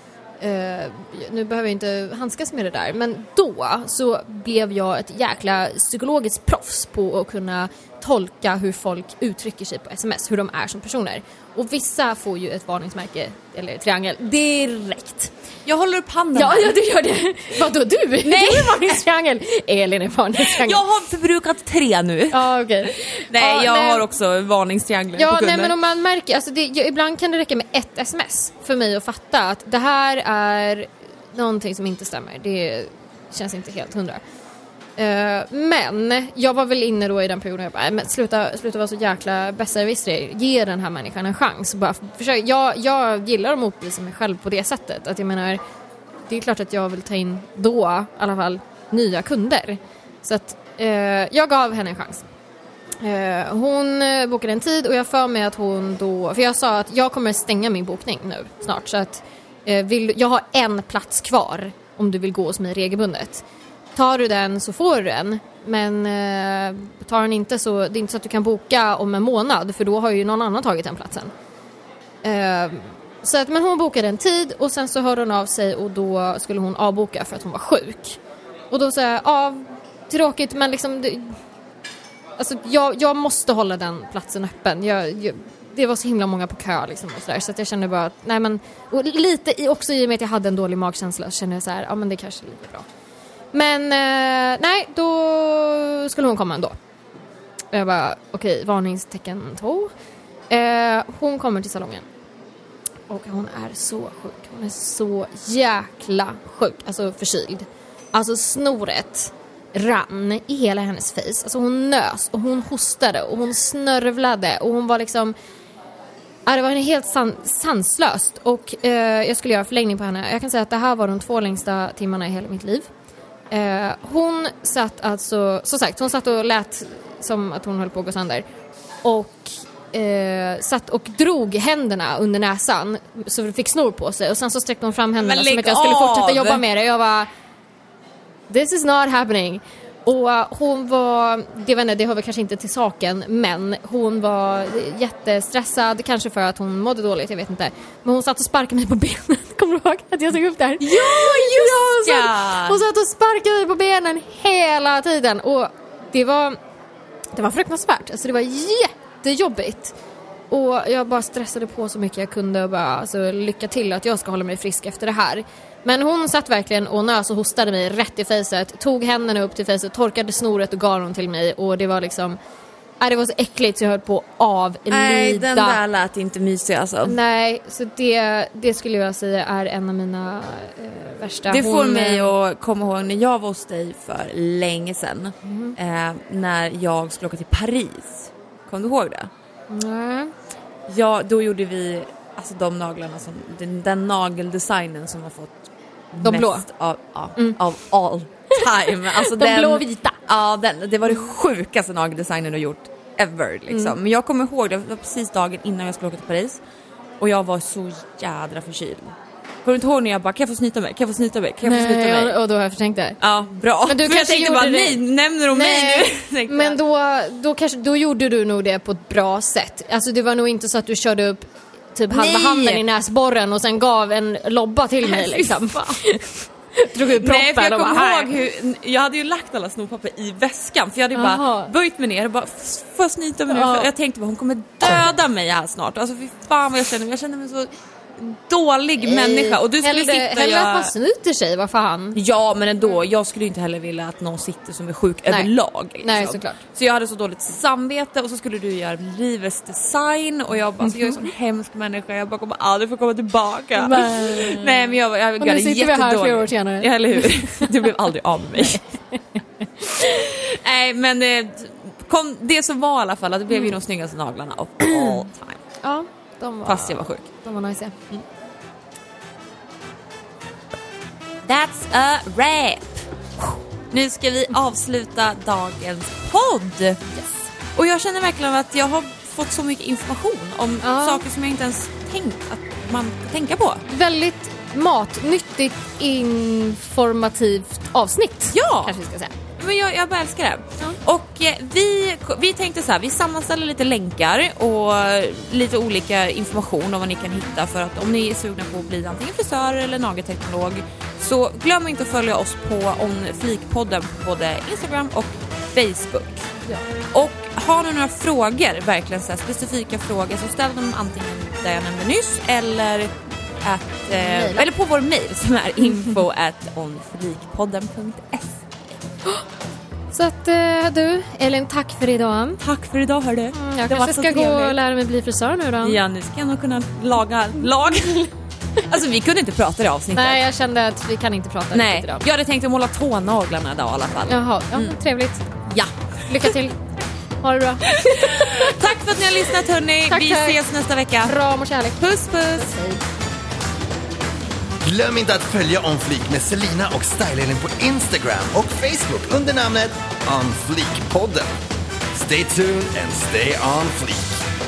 Uh, nu behöver jag inte handskas med det där. Men då så blev jag ett jäkla psykologiskt proffs på att kunna tolka hur folk uttrycker sig på sms, hur de är som personer. Och vissa får ju ett varningsmärke, eller triangel, direkt. Jag håller upp handen Ja, här. ja du gör det. Vadå du? Nej. Du är varningstriangel. Elin är varningstriangel. Jag har förbrukat tre nu. Ja, okej. Nej, Ja, jag nej. har också varningstrianglar Ja, på kunder. nej men om man märker, alltså det, ibland kan det räcka med ett sms för mig att fatta att det här är någonting som inte stämmer. Det känns inte helt hundra. Eh, men jag var väl inne då i den perioden jag bara, men sluta, sluta vara så jäkla besserwisser. Ge den här människan en chans. Bara försök. Jag, jag gillar att motbevisa mig själv på det sättet. Att jag menar, det är klart att jag vill ta in då i alla fall nya kunder. Så att eh, jag gav henne en chans. Eh, hon eh, bokade en tid och jag för mig att hon då, för jag sa att jag kommer stänga min bokning nu snart så att eh, vill, jag har en plats kvar om du vill gå hos mig regelbundet. Tar du den så får du den men eh, tar den inte så det är inte så att du kan boka om en månad för då har ju någon annan tagit den platsen. Eh, så att, men hon bokade en tid och sen så hörde hon av sig och då skulle hon avboka för att hon var sjuk. Och då sa jag, ja tråkigt men liksom det, Alltså jag, jag måste hålla den platsen öppen. Jag, jag, det var så himla många på kö liksom och sådär så att jag kände bara att, nej men, och lite i, också i och med att jag hade en dålig magkänsla så kände jag så här, ja men det kanske är lika bra. Men eh, nej, då skulle hon komma ändå. Och jag bara, okej, varningstecken två. Eh, hon kommer till salongen. Och hon är så sjuk. Hon är så jäkla sjuk. Alltså förkyld. Alltså snoret rann i hela hennes face. Alltså hon nös och hon hostade och hon snörvlade och hon var liksom Ja, det var helt san- sanslöst och eh, jag skulle göra förlängning på henne. Jag kan säga att det här var de två längsta timmarna i hela mitt liv. Eh, hon satt alltså, som sagt, hon satt och lät som att hon höll på att gå sönder. Och eh, satt och drog händerna under näsan så det fick snor på sig och sen så sträckte hon fram händerna som att jag skulle fortsätta av! jobba med det. Jag var This is not happening. Och uh, hon var, det, vet inte, det hör väl kanske inte till saken, men hon var jättestressad, kanske för att hon mådde dåligt, jag vet inte. Men hon satt och sparkade mig på benen, kommer du ihåg att jag tog upp det här? Ja, just hon, ja! satt, hon satt och sparkade mig på benen hela tiden och det var, det var fruktansvärt, alltså det var jättejobbigt. Och jag bara stressade på så mycket jag kunde och bara alltså, lycka till att jag ska hålla mig frisk efter det här. Men hon satt verkligen och nös och hostade mig rätt i fejset, tog händerna upp till fejset, torkade snoret och gav dem till mig och det var liksom Nej, det var så äckligt så jag höll på att avlida. Nej, den där lät inte mysig alltså. Nej, så det, det skulle jag säga är en av mina eh, värsta. Det får Hon, mig eh, att komma ihåg när jag var hos dig för länge sedan. Mm. Eh, när jag skulle åka till Paris. Kommer du ihåg det? Nej. Ja, då gjorde vi alltså de naglarna som, den, den nageldesignen som har fått De blå? mest av, ja, Mm. av all time. Alltså De den, blå och vita. Ja, den, det var det sjukaste nageldesignen du gjort ever liksom. Mm. Men jag kommer ihåg, det var precis dagen innan jag skulle åka till Paris och jag var så jädra förkyld. Kommer du inte ihåg när jag bara, kan jag få snyta mig? Kan jag få snyta mig? Kan jag få snyta mig? och, och då har jag förträngt det. Ja, bra. Men du För jag kanske tänkte gjorde bara, det- nej, nämner hon mig nu? Tänkte men jag. då, då, kanske, då gjorde du nog det på ett bra sätt. Alltså det var nog inte så att du körde upp typ halva handen i näsborren och sen gav en lobba till mig liksom. Drog ut proppen Nej för jag och bara kommer här. ihåg hur, jag hade ju lagt alla snoppapper i väskan för jag hade ju bara böjt mig ner och bara "F- får jag snyta mig nu? Jag tänkte bara hon kommer döda mig här snart. Alltså fy fan vad jag känner mig, jag känner mig så dålig människa och du skulle hellre, sitta hellre att man jag... snyter sig, vad fan. Ja men ändå, jag skulle inte heller vilja att någon sitter som är sjuk Nej. överlag. Liksom. Nej, såklart. Så jag hade så dåligt samvete och så skulle du göra livets design och jag bara, alltså, jag är en sån hemsk människa, jag bara kommer aldrig få komma tillbaka. Nej. Nej men jag, jag, jag Och nu är sitter vi här flera år senare. Ja eller hur. Du blev aldrig av med mig. Nej men det, kom, det som var i alla fall att det blev Mm. ju de snyggaste naglarna of all time. Ja, var, Fast jag var sjuk. de var nice. That's a wrap! Nu ska vi avsluta dagens podd. Och jag känner verkligen att jag har fått så mycket information om Ja. saker som jag inte ens tänkt att man ska tänka på. Väldigt matnyttigt, informativt avsnitt. Ja. Kanske vi ska säga. Men jag, jag bara älskar det. Och eh, vi, vi tänkte så här, vi sammanställer lite länkar och lite olika information om vad ni kan hitta för att om ni är sugna på att bli antingen frisör eller nagelteknolog så glöm inte att följa oss på On Flik-podden på både Instagram och Facebook. Ja. Och har ni några frågor, verkligen så här specifika frågor, så ställ dem antingen där jag nämnde nyss eller att, eh, eller på vår mail som är info at onflikpodden.se. Så att eh, du, Elin, tack för idag. Tack för idag hördu. Mm, jag Det kanske ska gå och lära mig bli frisör nu då. Ja, nu ska jag nog kunna laga lag. alltså vi kunde inte prata det avsnittet. Nej, jag kände att vi kan inte prata Nej, idag. jag hade tänkt att måla tånaglarna idag i alla fall. Jaha, ja, trevligt. Ja. Lycka till. Ha det bra. Tack för att ni har lyssnat hörni. Tack, vi tack. ses nästa vecka. Kram och kärlek. Puss puss. Hej. Glöm inte att följa On Fleek med Selina och Style-Elin på Instagram och Facebook under namnet On Fleek-podden. Stay tuned and stay on fleek.